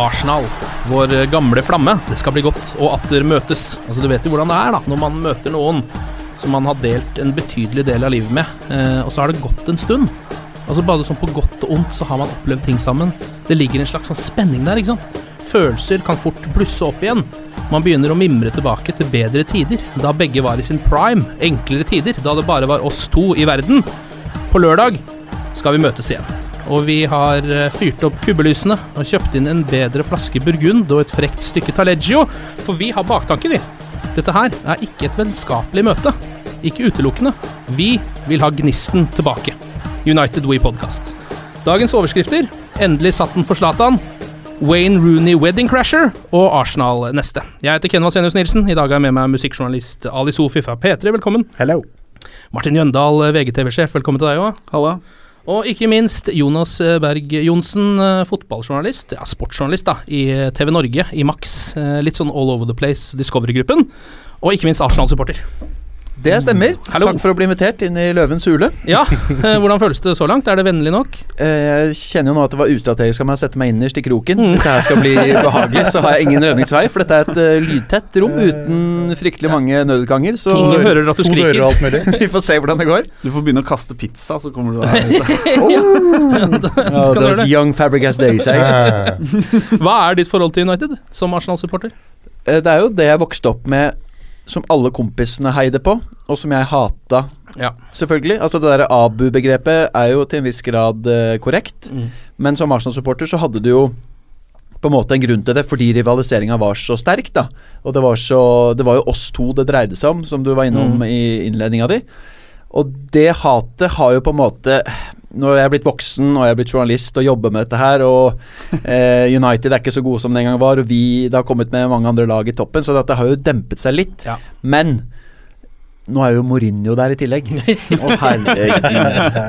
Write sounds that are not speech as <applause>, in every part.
Arsenal, vår gamle flamme. Det skal bli godt å atter møtes. Altså, du vet jo hvordan det er da, når man møter noen som man har delt en betydelig del av livet med, eh, og så har det gått en stund. Altså Bare sånn på godt og ondt så har man opplevd ting sammen. Det ligger en slags sånn spenning der. ikke sant? Følelser kan fort blusse opp igjen. Man begynner å mimre tilbake til bedre tider, da begge var i sin prime. Enklere tider, da det bare var oss to i verden. På lørdag skal vi møtes igjen. Og vi har eh, fyrt opp kubbelysene og kjøpt inn en bedre flaske burgund og et frekt stykke taleggio, for vi har baktanke, vi. Dette her er ikke et vennskapelig møte. Ikke utelukkende. Vi vil ha gnisten tilbake. United We Podcast. Dagens overskrifter. Endelig satt den for Zlatan. Wayne Rooney Wedding Crasher og Arsenal neste. Jeg heter Ken Vasenius Nilsen. I dag er jeg med meg musikkjournalist Ali Sofi fra P3. Velkommen. Hello. Martin Jøndal, VGTV-sjef. Velkommen til deg òg. Halla. Og ikke minst Jonas Berg Johnsen, eh, fotballjournalist, ja, sportsjournalist da, i eh, TV Norge, i Max. eh, Litt sånn all over the place, Discovery-gruppen. Og ikke minst Arsenal-supporter. Det stemmer. Hallo. Takk for å bli invitert inn i Løvens hule. Ja, eh, hvordan føles det så langt? Er det vennlig nok? Eh, Jeg kjenner jo nå at det var ustrategisk av meg å sette meg innerst i kroken. Mm. Hvis det her skal bli behagelig, så har jeg ingen redningsvei. for dette er et eh, lydtett rom uten fryktelig mange nødutganger. Så Ingen hører at du skriker. <laughs> vi får se hvordan det går. Du får begynne å kaste pizza, så kommer du <laughs> deg Ja, gjøre those det. young Fabregas days. Hva er ditt forhold til United som Arsenal-supporter? Eh, Det er jo det jeg vokste opp med som alle kompisene heide på, og som jeg hata, Ja. selvfølgelig. Altså Det der Abu-begrepet er jo til en viss grad eh, korrekt, Mm. men som Arsenal-supporter så hadde du jo på en måte en grunn til det, fordi rivaliseringa var så sterk, da. Og det var, så, det var jo oss to det dreide seg om, som du var innom Mm. i innledninga di. Og det hatet har jo på en måte Når jeg er blitt voksen og jeg er blitt journalist og jobber med dette her, og eh, United er ikke så gode som den gang var, og vi det har kommet med mange andre lag i toppen, så dette har jo dempet seg litt. Ja. Men nå er jo Mourinho der i tillegg. <laughs> Å.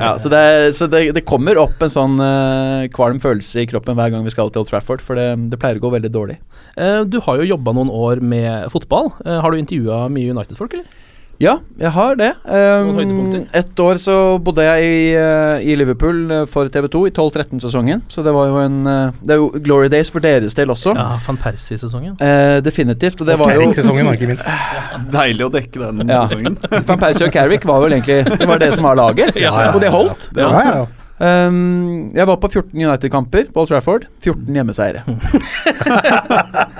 Ja, så det, så det, det kommer opp en sånn uh, kvalm følelse i kroppen hver gang vi skal til Old Trafford, for det, det pleier å gå veldig dårlig. Uh, Du har jo jobba noen år med fotball. Uh, Har du intervjua mye United-folk, eller? Ja, jeg har det. Um, høydepunkter? et år så bodde jeg i, eh, i Liverpool eh, for TV 2 i 12-13-sesongen, så det var jo en eh, Det er jo glory days for deres del også. Ja, Van Persie-sesongen. Uh, definitivt. Og det var jo Sesongen, ikke minst. <laughs> Deilig å dekke den Ja. sesongen. Van Persie og Carrick var vel egentlig Det var det som var laget, Ja, ja. og det holdt. Ja, ja. Um, jeg var på 14 United-kamper på Old Trafford. 14 hjemmeseiere. <laughs>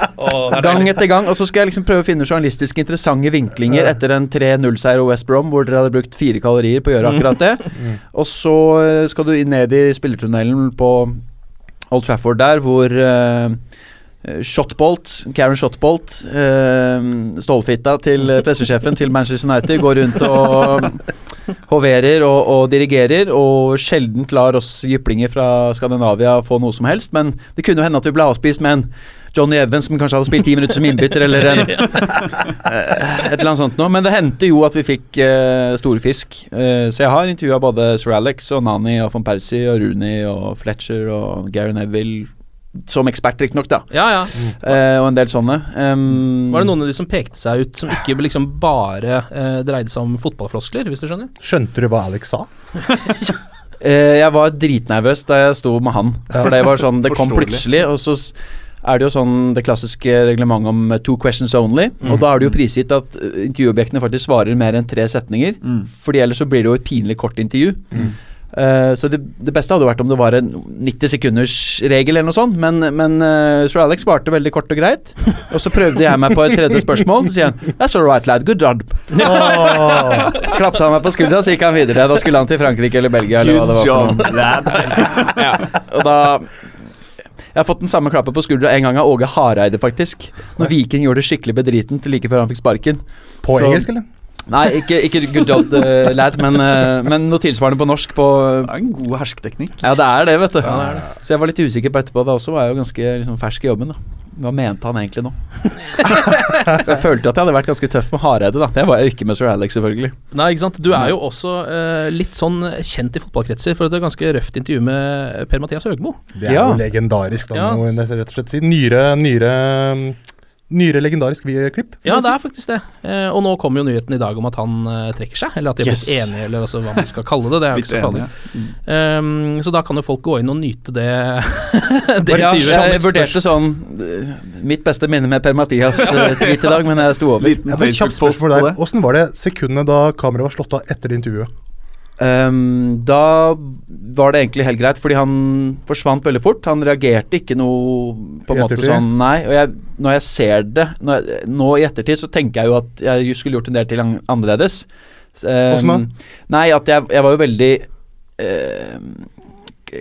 Gang etter gang. Og så skulle jeg liksom prøve å finne journalistisk interessante vinklinger etter en 3-0-seier over West Brom, hvor dere hadde brukt fire kalorier på å gjøre akkurat det. Og så eh, skal du ned i spillertunnelen på Old Trafford der, hvor eh, Shotbolt, Karen Shotbolt, eh, stålfitta til eh, pressesjefen til Manchester United, går rundt og hoverer og, og dirigerer, og sjeldent lar oss jyplinger fra Skandinavia få noe som helst. Men det kunne jo hende at vi ble avspist med en Johnny Evans som kanskje hadde spilt ti minutter som innbytter, eller en, <laughs> eh, et eller annet sånt noe. Men det hendte jo at vi fikk uh, store fisk. Eh, så jeg har intervjua både Sir Alex og Nani og von Persie og Rooney og Fletcher og Gary Neville. Som ekspert, riktignok, da. Ja, ja. Eh, og en del sånne. Um, Var det noen av de som pekte seg ut, som ikke liksom bare eh, dreide seg om fotballfloskler, hvis du skjønner? Skjønte du hva Alex sa? <laughs> Eh, jeg var dritnervøs da jeg sto med han. For det var sånn Det kom plutselig, og så er det jo sånn det klassiske reglementet om two questions only. Og da er det jo prisgitt at intervjuobjektene faktisk svarer mer enn tre setninger. Mm. Fordi ellers så blir det jo et pinlig kort intervju. Eh, så det, det beste hadde vært om det var en 90 sekunders regel eller noe sånt, men, men uh, Sir Alex svarte veldig kort og greit. Og så prøvde jeg meg på et tredje spørsmål, så sier han That's all right, lad. Good job. <laughs> Klappte han meg på skuldra, så gikk han videre. Da skulle han til Frankrike eller Belgia eller hva det var for noe. lad. <laughs> Ja, og da Jeg har fått den samme klappen på skuldra en gang av Åge Hareide, faktisk. Når Viking gjorde det skikkelig bedritent like før han fikk sparken. På Så- engelsk, eller? Nei, ikke, ikke good job, uh, lad, men, uh, men noe tilsvarende på norsk på Det er en god hersketeknikk. Ja, det er det, vet du. Så jeg var litt usikker på etterpå. Det også var jeg jo ganske liksom, fersk i jobben, da. Hva mente han egentlig nå? <laughs> Jeg følte at jeg hadde vært ganske tøff med Hareide, da. Det var jeg ikke med Sir Alex, selvfølgelig. Nei, ikke sant. Du er jo også uh, litt sånn kjent i fotballkretser for et ganske røft intervju med Per-Mathias Høgmo. Det er Ja. jo legendarisk, da, Ja. må jeg rett og slett si. Nyere, nyere Nyere legendarisk klipp. Ja, det er faktisk det. Eh, og nå kommer jo nyheten i dag om at han eh, trekker seg, eller at de er blitt Yes. enige, eller altså hva man skal kalle det. Det er jo ikke så farlig. Mm. Um, så da kan jo folk gå inn og nyte det, <laughs> det Ja, jeg vurderte sånn eh, Mitt beste minne med Per-Mathias uh, tweet i dag, men jeg sto over. Liten Jeg har kjapt spørsmål der. det. Åssen var det sekundene da kameraet var slått av etter intervjuet? Ehm, da var det egentlig helt greit, fordi han forsvant veldig fort. Han reagerte ikke noe på en måte sånn Nei. Og jeg, når jeg ser det jeg, nå i ettertid, så tenker jeg jo at jeg skulle gjort en del til annerledes. Um? Nei, at jeg, jeg var jo veldig uh,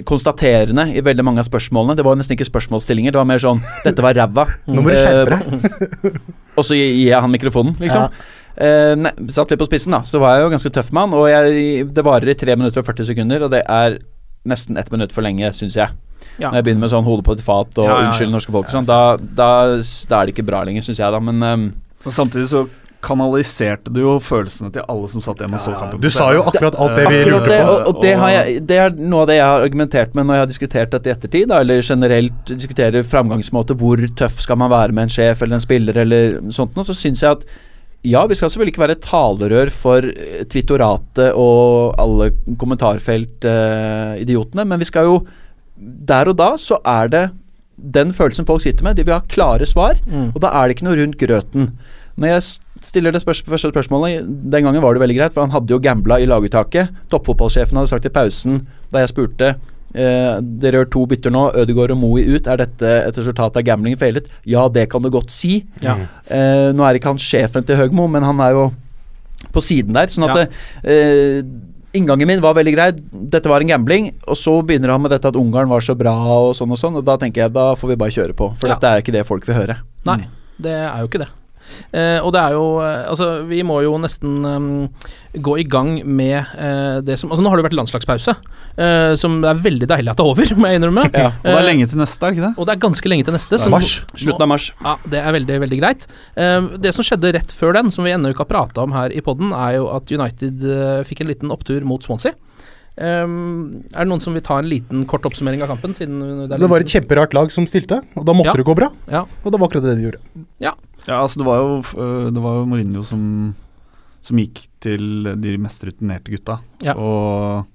konstaterende i veldig mange av spørsmålene. Det var nesten ikke spørsmålsstillinger. Det var mer sånn 'Dette var ræva'. Nå må du Eh, skjerpe deg. og så gir jeg han mikrofonen, liksom. Eh, nei, satt litt på spissen, da. Så var jeg jo ganske tøff mann. Og jeg, det varer i 3 minutter og 40 sekunder, og det er nesten ett minutt for lenge, syns jeg. Ja. Når jeg begynner med sånn hodet på et fat og Ja, ja, ja. unnskyld norske folk og sånn, da, da, da er det ikke bra lenger, syns jeg, da. Men um, Og samtidig så kanaliserte du jo følelsene til alle som satt hjemme og så kampen. Du sa jo akkurat alt det vi lurte det, på. og, og det, har jeg, det er noe av det jeg har argumentert med når jeg har diskutert dette i ettertid, da, eller generelt diskuterer framgangsmåte, hvor tøff skal man være med en sjef eller en spiller eller sånt noe, så syns jeg at ja, vi skal selvfølgelig ikke være talerør for eh, Twittoratet og alle kommentarfelt-idiotene, men vi skal jo Der og da så er det den følelsen folk sitter med. De vil ha klare svar, og da er det ikke noe rundt grøten. Når jeg stiller det spørs første spørsmålet Den gangen var det veldig greit, for han hadde jo gambla i laguttaket. Toppfotballsjefen hadde sagt i pausen da jeg spurte eh, Dere gjør to bytter nå, Ødegaard og Moe ut. Er dette et resultat av gambling feilet? Ja, det kan du godt si. Ja. Eh, nå er ikke han sjefen til Høgmo, men han er jo på siden der. Sånn at Ja. eh, Inngangen min var veldig grei. Dette var en gambling. Og så begynner han med dette at Ungarn var så bra og sånn og sånn. Og da tenker jeg da får vi bare kjøre på. For Ja. dette er ikke det folk vil høre. Nei, det er jo ikke det. Eh, og det er jo eh, Altså, vi må jo nesten um, gå i gang med eh, det som Altså, nå har det vært landslagspause, eh, som det er veldig deilig at det er over, <laughs> må jeg innrømme. Ja. Og det er lenge til neste, er ikke det? Og det er ganske lenge til neste. Det er mars. Slutten av mars. Ja, det er veldig, veldig greit. Eh, det som skjedde rett før den, som vi ennå ikke har prata om her i poden, er jo at United eh, fikk en liten opptur mot Swansea. Um, er det noen som vil ta en liten kort oppsummering av kampen? Siden det, er Det var et kjemperart lag som stilte, og da måtte Ja. det gå bra. Ja. Og det var akkurat det de gjorde. Ja, altså det var jo Det var jo Mourinho som Som gikk til de mest rutinerte gutta. Ja. Og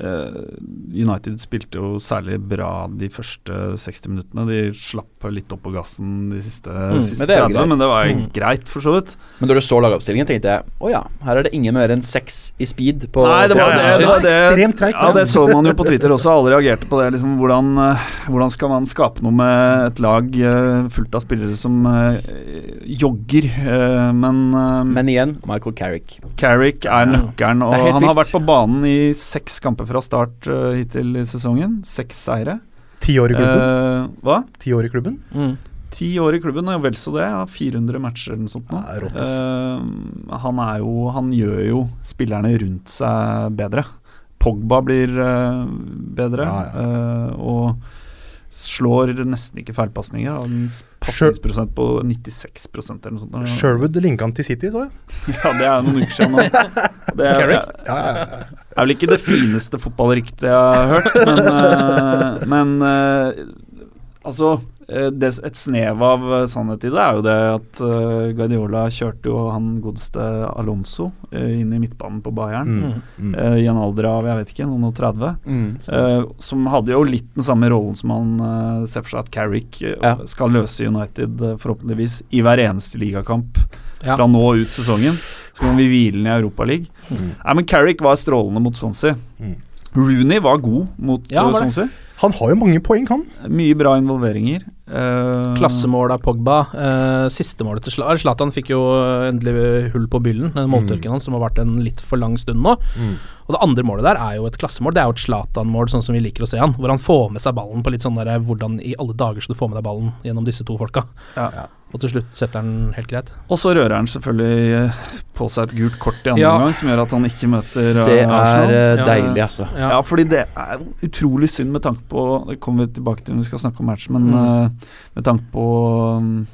United spilte jo særlig bra de første 60 minuttene. De slapp litt opp på gassen de siste, Mm, siste men det er 30, greit. men det var jo Mm. greit, for så vidt. Men da du så lagoppstillingen, tenkte jeg å ja, her er det ingen mer enn seks i speed på Nei, det var det, det, var det Ekstremt treigt, Ja, det. så man jo på <laughs> Twitter også. Alle reagerte på det. Liksom, hvordan, eh, hvordan skal man skape noe med et lag eh, fullt av spillere som eh, jogger? men Men igjen, Michael Carrick. Carrick er nøkkelen, og er han har vært på banen i seks kamper fra start hittil i sesongen. Seks seire. Ti år i klubben. Eh, hva? Ti år i klubben. Mm. Ti år i klubben, og vel så det. Ja, 400 matcher eller noe sånt. nå. Ja, rått. Eh, han er jo Han gjør jo spillerne rundt seg bedre. Pogba blir eh, bedre, Ja, ja. eh, og slår nesten ikke feilpasninger. Har en pasningsprosent på 96% eller noe sånt. Sherwood linka han til City, så jeg. <laughs> Ja, det er noen uker siden nå. <laughs> Det er, ja, ja. er vel ikke det fineste fotballryktet jeg har hørt, men, eh, men eh, Altså, det, et snev av eh, sannhet i det er jo det at uh, Guardiola kjørte jo han godeste Alonso uh, inn i midtbanen på Bayern. Mm, mm. Uh, I en alder av jeg vet ikke, noen og 30. Mm, Uh, som hadde jo litt den samme rollen som han uh, ser for seg at Carrick uh, Ja. skal løse i United, uh, forhåpentligvis, i hver eneste ligakamp Ja. fra nå ut sesongen. Så kan vi hvile den i Europaligaen. Mm. Nei, men Carrick var strålende mot Swansea. Mm. Rooney var god mot Ja. Swansea. Han har jo mange poeng, han. Mye bra involveringer. Uh, Klassemål av Pogba. Uh, siste målet til Slatan Zlatan fikk jo endelig hull på byllen, den måltørken hans som har vært en litt for lang stund nå. Mm. Og det andre målet der er jo et klassemål. Det er jo et Zlatan-mål, sånn som vi liker å se han. Hvor han får med seg ballen på litt sånn derre Hvordan i alle dager skal du få med deg ballen gjennom disse to folka? Ja. Ja. Og til slutt setter han helt greit. Og så rører han selvfølgelig eh, på seg et gult kort i andre Ja. omgang, som gjør at han ikke møter Arsenal. Det er Arsenal. eh, Ja. deilig, altså. Ja. Ja, fordi det er utrolig synd med tanke på Det kommer vi tilbake til når vi skal snakke om matchen, men Mm. eh, med tanke på um,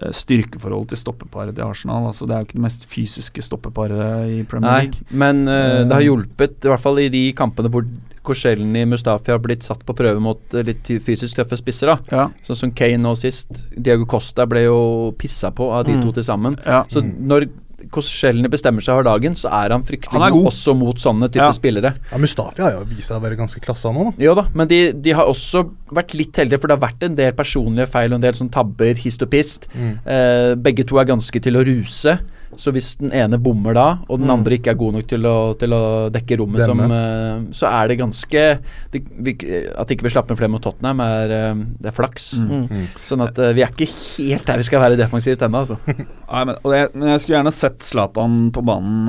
eh, styrkeforholdet til stoppeparet til Arsenal. Altså, det er jo ikke det mest fysiske stoppeparet i Premier League. Nei, men uh, det har Eh. hjulpet, i hvert fall i de kampene hvor Korselny Mustafi har blitt satt på prøve mot eh, litt fysisk tøffe spisser. da Ja, Sånn som Kane nå sist. Diego Costa ble jo pissa på av de Mm. to til sammen. ja. Så når Korselny bestemmer seg for dagen, så er han fryktelig Han er god også mot sånne type Ja. spillere. Ja, Mustafi har jo vist seg å være ganske klasse, han òg, da. Jo da, men de, de har også vært litt heldige, for det har vært en del personlige feil og en del sånn tabber, hist og pist. Mm. Eh, begge to er ganske til å ruse. Så hvis den ene bommer da, og den Mm. andre ikke er god nok til å, til å dekke rommet, som, eh, så er det ganske det, vi, At ikke vi slapp med flere mot Tottenham, er, uh, det er flaks. Mm. Mm. Sånn at uh, vi er ikke helt der vi skal være defensivt ennå, altså. <laughs> Nei, men, og det, men jeg skulle gjerne sett Zlatan på banen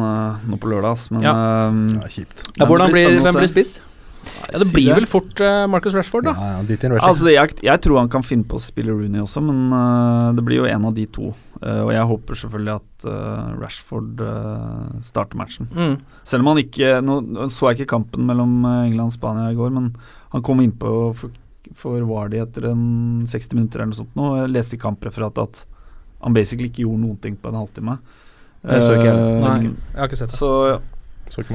nå på lørdag, men Ja. Ja, kjipt. Ja, men hvordan det blir, hvem blir spiss? Ja, det blir vel fort eh, Marcus Rashford, da. Ja, ja, Rashford. Altså, jeg, jeg tror han kan finne på å spille Rooney også, men uh, det blir jo en av de to. Uh, og jeg håper selvfølgelig at uh, Rashford starter matchen. Mm. Selv om han ikke Nå så jeg ikke kampen mellom England og Spania i går, men han kom innpå for, for Vardy etter en 60 minutter eller noe sånt. Nå. Jeg leste i kampreferatet at han basically ikke gjorde noen ting på en halvtime. Jeg så ikke Eh, Nei, jeg har ikke sett det. Så meg.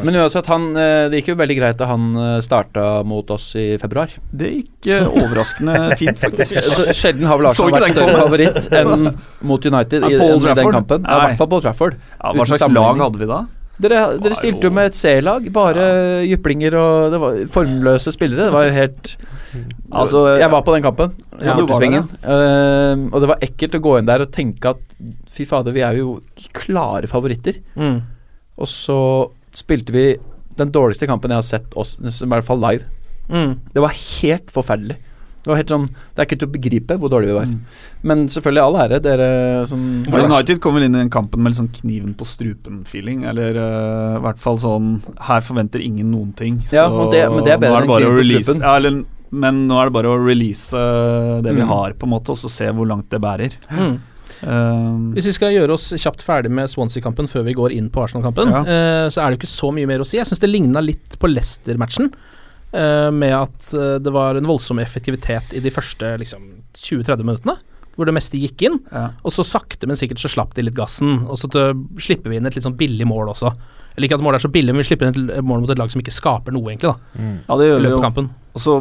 Men uansett, han, eh, det gikk jo veldig greit da han eh, starta mot oss i februar. det gikk øh, overraskende <laughs> fint, faktisk. Så sjelden har vel Arsenal vært større favoritt enn mot United i, i den kampen. Ja, I hvert fall Paul Trafford. Ja, hva slags lag hadde vi da? Dere, dere stilte jo med et C-lag, bare jyplinger og Det var formløse spillere. Det var jo helt Altså, Jeg var på den kampen, Ja, du var Bortesvingen. Uh, og det var ekkelt å gå inn der og tenke at fy fader, vi er jo klare favoritter. Mm. Og så spilte vi den dårligste kampen jeg har sett oss, i hvert fall live. Mm. Det var helt forferdelig. Det var helt sånn Det er ikke til å begripe hvor dårlig vi var. Mm. Men selvfølgelig all ære, dere som Men United kom vel inn i den kampen med litt sånn kniven på strupen-feeling. Eller uh, i hvert fall sånn Her forventer ingen noen ting. Ja, så, det- men det er bedre enn kniven på strupen. Ja, eller, men nå er det bare å release eh, det vi Mm. har, på en måte, og så se hvor langt det bærer. Mm. Um, Hvis vi skal gjøre oss kjapt ferdig med Swansea-kampen før vi går inn på Arsenal-kampen, Ja. uh, så er det jo ikke så mye mer å si. Jeg syns det ligna litt på Leicester-matchen, Uh, med at eh, det var en voldsom effektivitet i de første liksom, 20-30 minuttene. Hvor det meste gikk inn, ja. og så sakte, men sikkert så slapp de litt gassen. Og så slipper vi inn et litt sånn billig mål også. Jeg liker at målet er så billig, men vi slipper inn et mål mot et lag som ikke skaper noe, egentlig, da, Mm. ja, det gjør vi jo. Og så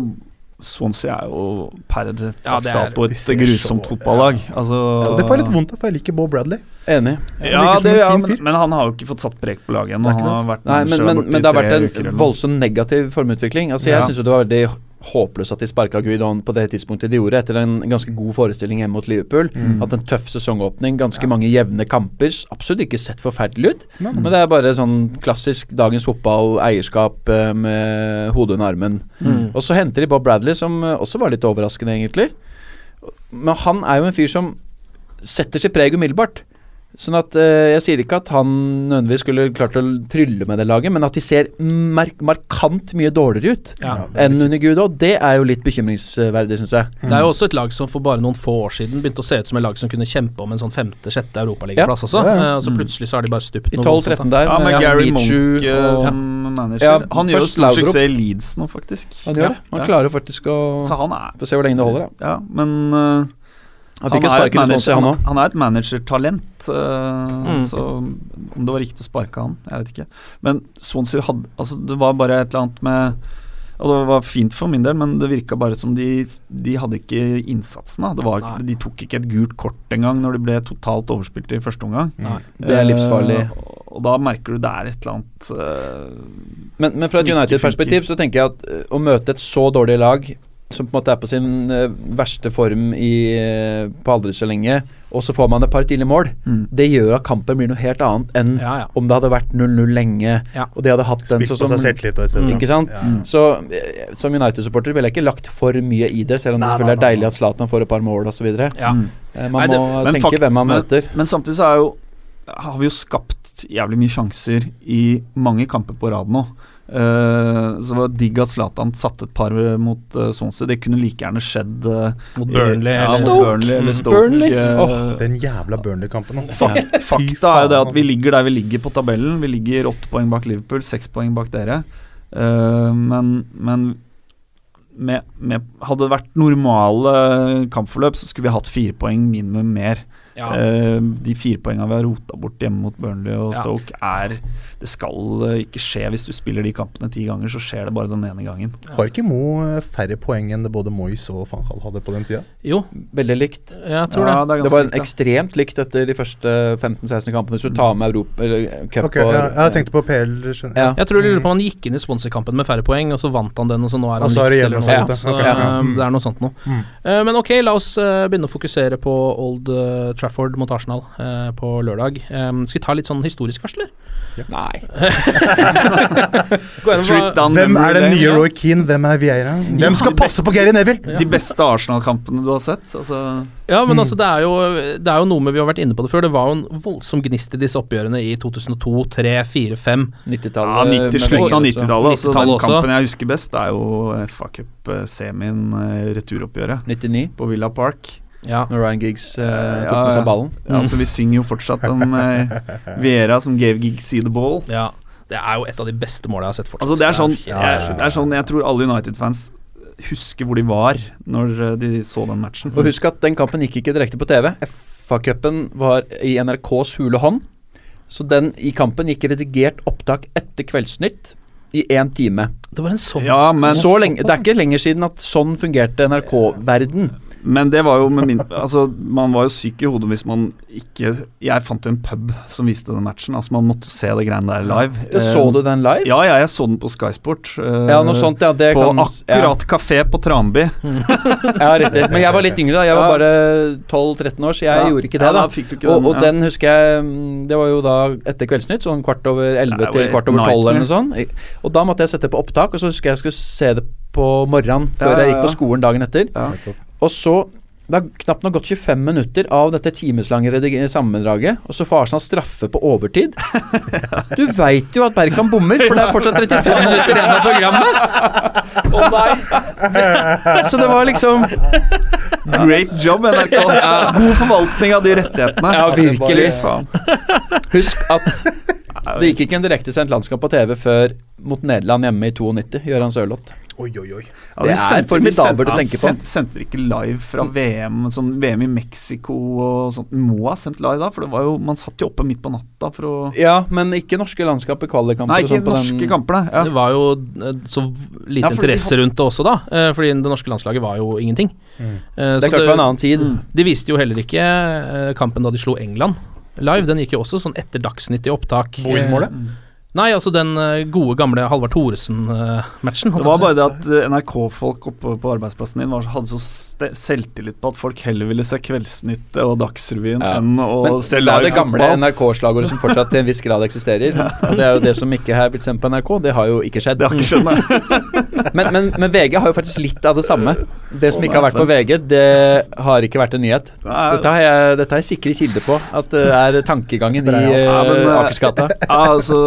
Swansea er jo per Ja, dags det er- dato et grusomt så- fotballag. Altså, Ja, det får jeg litt vondt av, for jeg liker Bo Bradley. Enig. Ja, det, en ja men, men han har jo ikke fått satt prek på laget ennå. Men, men, men det har vært en voldsom negativ formutvikling. Altså Jeg Ja. syns jo det var veldig håpløst at de sparka Guidon på det tidspunktet de gjorde, etter en ganske god forestilling hjemme mot Liverpool. Mm. Hatt en tøff sesongåpning, ganske mange jevne kamper. Absolutt ikke sett forferdelig ut, mm. men det er bare sånn klassisk dagens fotball, eierskap eh, med hodet under armen. Mm. Og så henter de Bob Bradley, som eh, også var litt overraskende, egentlig. Men han er jo en fyr som setter sitt preg umiddelbart. Sånn at eh, Jeg sier ikke at han nødvendigvis skulle klart å trylle med det laget, men at de ser mark markant mye dårligere ut Ja. enn under Gudo, det er jo litt bekymringsverdig, syns jeg. Det er jo også et lag som for bare noen få år siden begynte å se ut som et lag som kunne kjempe om en sånn femte-sjette europaligaplass også. Ja, ja. Eh, og så plutselig så har de bare stupt I 12-13 der. Ja, med med Gary Michu Monk eh, som manager. Ja, han gjør stor suksess i Leeds nå, faktisk. Han gjør det. Han Ja. klarer faktisk å Så han er Få se hvor lenge det holder, da. Ja, men eh, Han fikk jo er han manager- òg. han er et managertalent, uh, Mm. så om det var riktig å sparke han, jeg vet ikke. Men Swansea hadde Altså, det var bare et eller annet med Og det var fint for min del, men det virka bare som de, de hadde ikke innsatsen. Da. Det var, de tok ikke et gult kort engang når de ble totalt overspilt i første omgang. Nei, det er livsfarlig. Uh, og da merker du det er et eller annet uh, Men, men fra et United-perspektiv så tenker jeg at eh, å møte et så dårlig lag, som på en måte er på sin eh, verste form i, eh, på aldri så lenge, og så får man et par tidlige mål, Mm. det gjør at kampen blir noe helt annet enn Ja, ja. om det hadde vært 0-0 lenge, Ja. og de hadde hatt den Spilt sånn på som seg selvtillit og et cetera. Ikke sant? Ja. Så eh, som United-supporter ville jeg ikke lagt for mye i det, selv om det selvfølgelig er deilig at Zlatan får et par mål osv. Ja. Mm. Man Nei, det- må tenke hvem man men, møter. Men samtidig så er jo har vi jo skapt jævlig mye sjanser i mange kamper på rad nå. Eh, så det var digg at Zlatan satte et par mot uh, Swansea. Det kunne like gjerne skjedd uh, Mot Burnley ja, eller- Stoke. Burnley eller Mm. Stoke. Burnley. eh, Åh, Den jævla Burnley-kampen, altså. Fak fakta er jo det at vi ligger der vi ligger på tabellen. Vi ligger åtte poeng bak Liverpool, seks poeng bak dere. Uh, men men med, med, hadde det vært normale kampforløp, så skulle vi hatt fire poeng minimum mer. Ja. Eh, de fire poengene vi har rota bort hjemme mot Burnley og Ja. Stoke, er Det skal eh, ikke skje hvis du spiller de kampene ti ganger, så skjer det bare den ene gangen. Har ikke Mo eh, færre poeng enn det både Moyes og van Hall hadde på den tida? Jo, Veldig likt. jeg tror Ja, det. er Det var likt, ekstremt likt etter de første 15-16 kampene. Hvis du tar med Europa eller cup okay, og ja, jeg tenkte på PL. skjønner- Ja. Jeg tror jeg lurer på om han gikk inn i sponsorkampen med færre poeng, og så vant han den, og så nå er han så er det likt eller noe så eh, det er noe sånt nå. Mm. Eh, men ok, la oss begynne å fokusere på Old eh, Trafford mot Arsenal eh, på lørdag. Um, skal vi ta litt sånn historisk først, eller? Nei. <laughs> Gå gjennom down Hvem er den nye. Roy Keane? Hvem er Vieira? Hvem skal passe på Gary Neville? De beste Arsenal-kampene du har sett? Altså, Ja, men Mm. altså det er, jo, det er jo noe med Vi har vært inne på det før. Det var jo en voldsom gnist i disse oppgjørene i 2002, 3, 4, 5. 90-tallet. ja, 90, slutten av 90-tallet. Altså, 90-tallet den kampen jeg husker best, det er jo FA Cup-semien, uh, returoppgjøret 99, på Villa Park. Ja. når Ryan Giggs uh, Ja, tok med seg ballen. Ja, altså, vi synger jo fortsatt om uh, Vera som gave Giggs see the ball. ja. Det er jo et av de beste målene jeg har sett fortsatt. Altså, det er sånn, jeg, det er sånn Jeg tror alle United-fans husker hvor de var når uh, de så den matchen. Og husk at den kampen gikk ikke direkte på TV. FA-cupen var i NRKs hule hånd. Så den i kampen gikk redigert opptak etter Kveldsnytt i én time. Det var en sånn Ja, men Så lenge, det er ikke lenger siden at sånn fungerte NRK-verden. Men det var jo med min Altså, man var jo syk i hodet hvis man ikke Jeg fant jo en pub som viste den matchen. Altså, man måtte se det greiene der live. Så du den live? Ja, ja, jeg så den på Skysport. eh, Ja, noe sånt, ja. Det på kan akkurat kafé på Tranby. Ja, riktig. Men jeg var litt yngre da. Jeg var bare 12-13 år, så jeg Ja. gjorde ikke det. da da fikk du ikke og, den, og ja. den husker jeg mm, Det var jo da etter Kveldsnytt, sånn kvart over 11 Det er til kvart over 12 eller noe sånt. Og da måtte jeg sette på opptak, og så husker jeg jeg skulle se det på morgenen før Ja, jeg ja, gikk på skolen dagen etter. Og så det har knapt nok gått 25 minutter av dette timeslange sammendraget, og så får Arsenal straffe på overtid. <laughs> Du veit jo at Berkan bommer, for det er fortsatt 35 minutter igjen av programmet! Å nei! Så det var liksom Great job, NRK. God forvaltning av de rettighetene. Ja, virkelig. Husk at det gikk ikke en direktesendt landskamp på TV før mot Nederland hjemme i 92, Gøran Sørloth. Oi, oi, oi. Ja, Det det er formidabelt å tenke på. Sendte, de ikke live fra VM, sånn VM i Mexico og sånt? Må ha sendt live da, for det var jo Man satt jo oppe midt på natta for å Ja, men ikke norske landskap i kvalikkamper. Nei, ikke sånn på norske den- kampene. Ja. Det var jo eh, så lite Ja, interesse rundt det også, da. eh, fordi det norske landslaget var jo ingenting. Eh, Det er klart det var en annen tid. De viste jo heller ikke kampen da de slo England live. Den gikk jo også sånn etter Dagsnytt i opptak. Boeing-målet? Eh, Nei, altså den eh, gode, gamle Halvard Thoresen-matchen. Det var bare det at eh, NRK-folk oppe på arbeidsplassen din var, hadde så selvtillit på at folk heller ville se Kveldsnytt og Dagsrevyen Ja. enn å Men se live er det gamle. NRK-slagordet som fortsatt til en viss grad eksisterer. <laughs> Og det er jo det som ikke er blitt sendt på NRK. Det har jo ikke skjedd. Det har ikke skjedd, nei. <laughs> Men, men, men VG har jo faktisk litt av det samme. Det som ikke har vært på VG, det har ikke vært en nyhet. Dette har jeg, dette har jeg sikre kilder på, at det er tankegangen i eh, eh, Akersgata. Ja, altså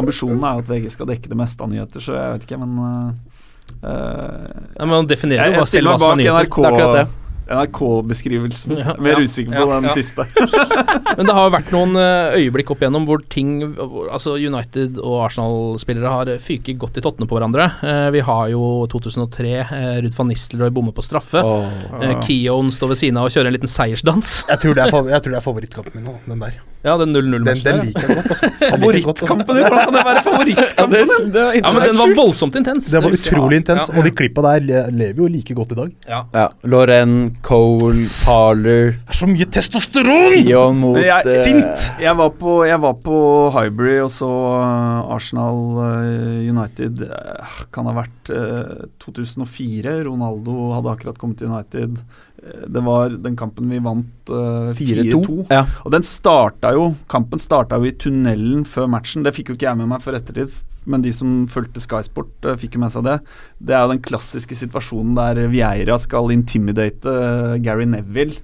Ambisjonen er at VG skal dekke det meste av nyheter, så jeg vet ikke, men eh, eh, Ja, men Man definerer jeg, jo selv hva som er nyheter. NRK Det er akkurat det. NRK-beskrivelsen. Ja, Mer ja, usikker på ja, den ja. siste. <laughs> Men det har jo vært noen eh, øyeblikk opp igjennom hvor ting hvor, Altså United og Arsenal-spillere har fyket godt i tottene på hverandre. Vi har jo 2003, eh, Ruud van Nistelrooy bommer på straffe. Eh, Keown står ved siden av og kjører en liten seiersdans. Jeg tror det er, <laughs> jeg tror det er favorittkampen min nå, den der. Ja, den 0-0-matchen. Den, den liker jeg godt, altså. Den. <laughs> Favorittkampen din? Hvordan kan det være favorittkampen din? Ja, men den var voldsomt intens. Det var utrolig intens, Ja, og de klippa der lever jo like godt i dag. Ja. Ja. Loren, Cole, Parler Det er så mye testosteron! Pion mot jeg, eh, sint! Jeg var på, jeg var på Highbury og så eh, Arsenal eh, United. eh, kan ha vært eh, 2004. Ronaldo hadde akkurat kommet til United. Eh, Det var den kampen vi vant uh, 4-2. 4-2. Ja. Og den starta jo Kampen starta jo i tunnelen før matchen. Det fikk jo ikke jeg med meg for ettertid, men de som fulgte Sky Sport, eh, fikk jo med seg det. Det er jo den klassiske situasjonen der Vieira skal intimidate eh, Gary Neville.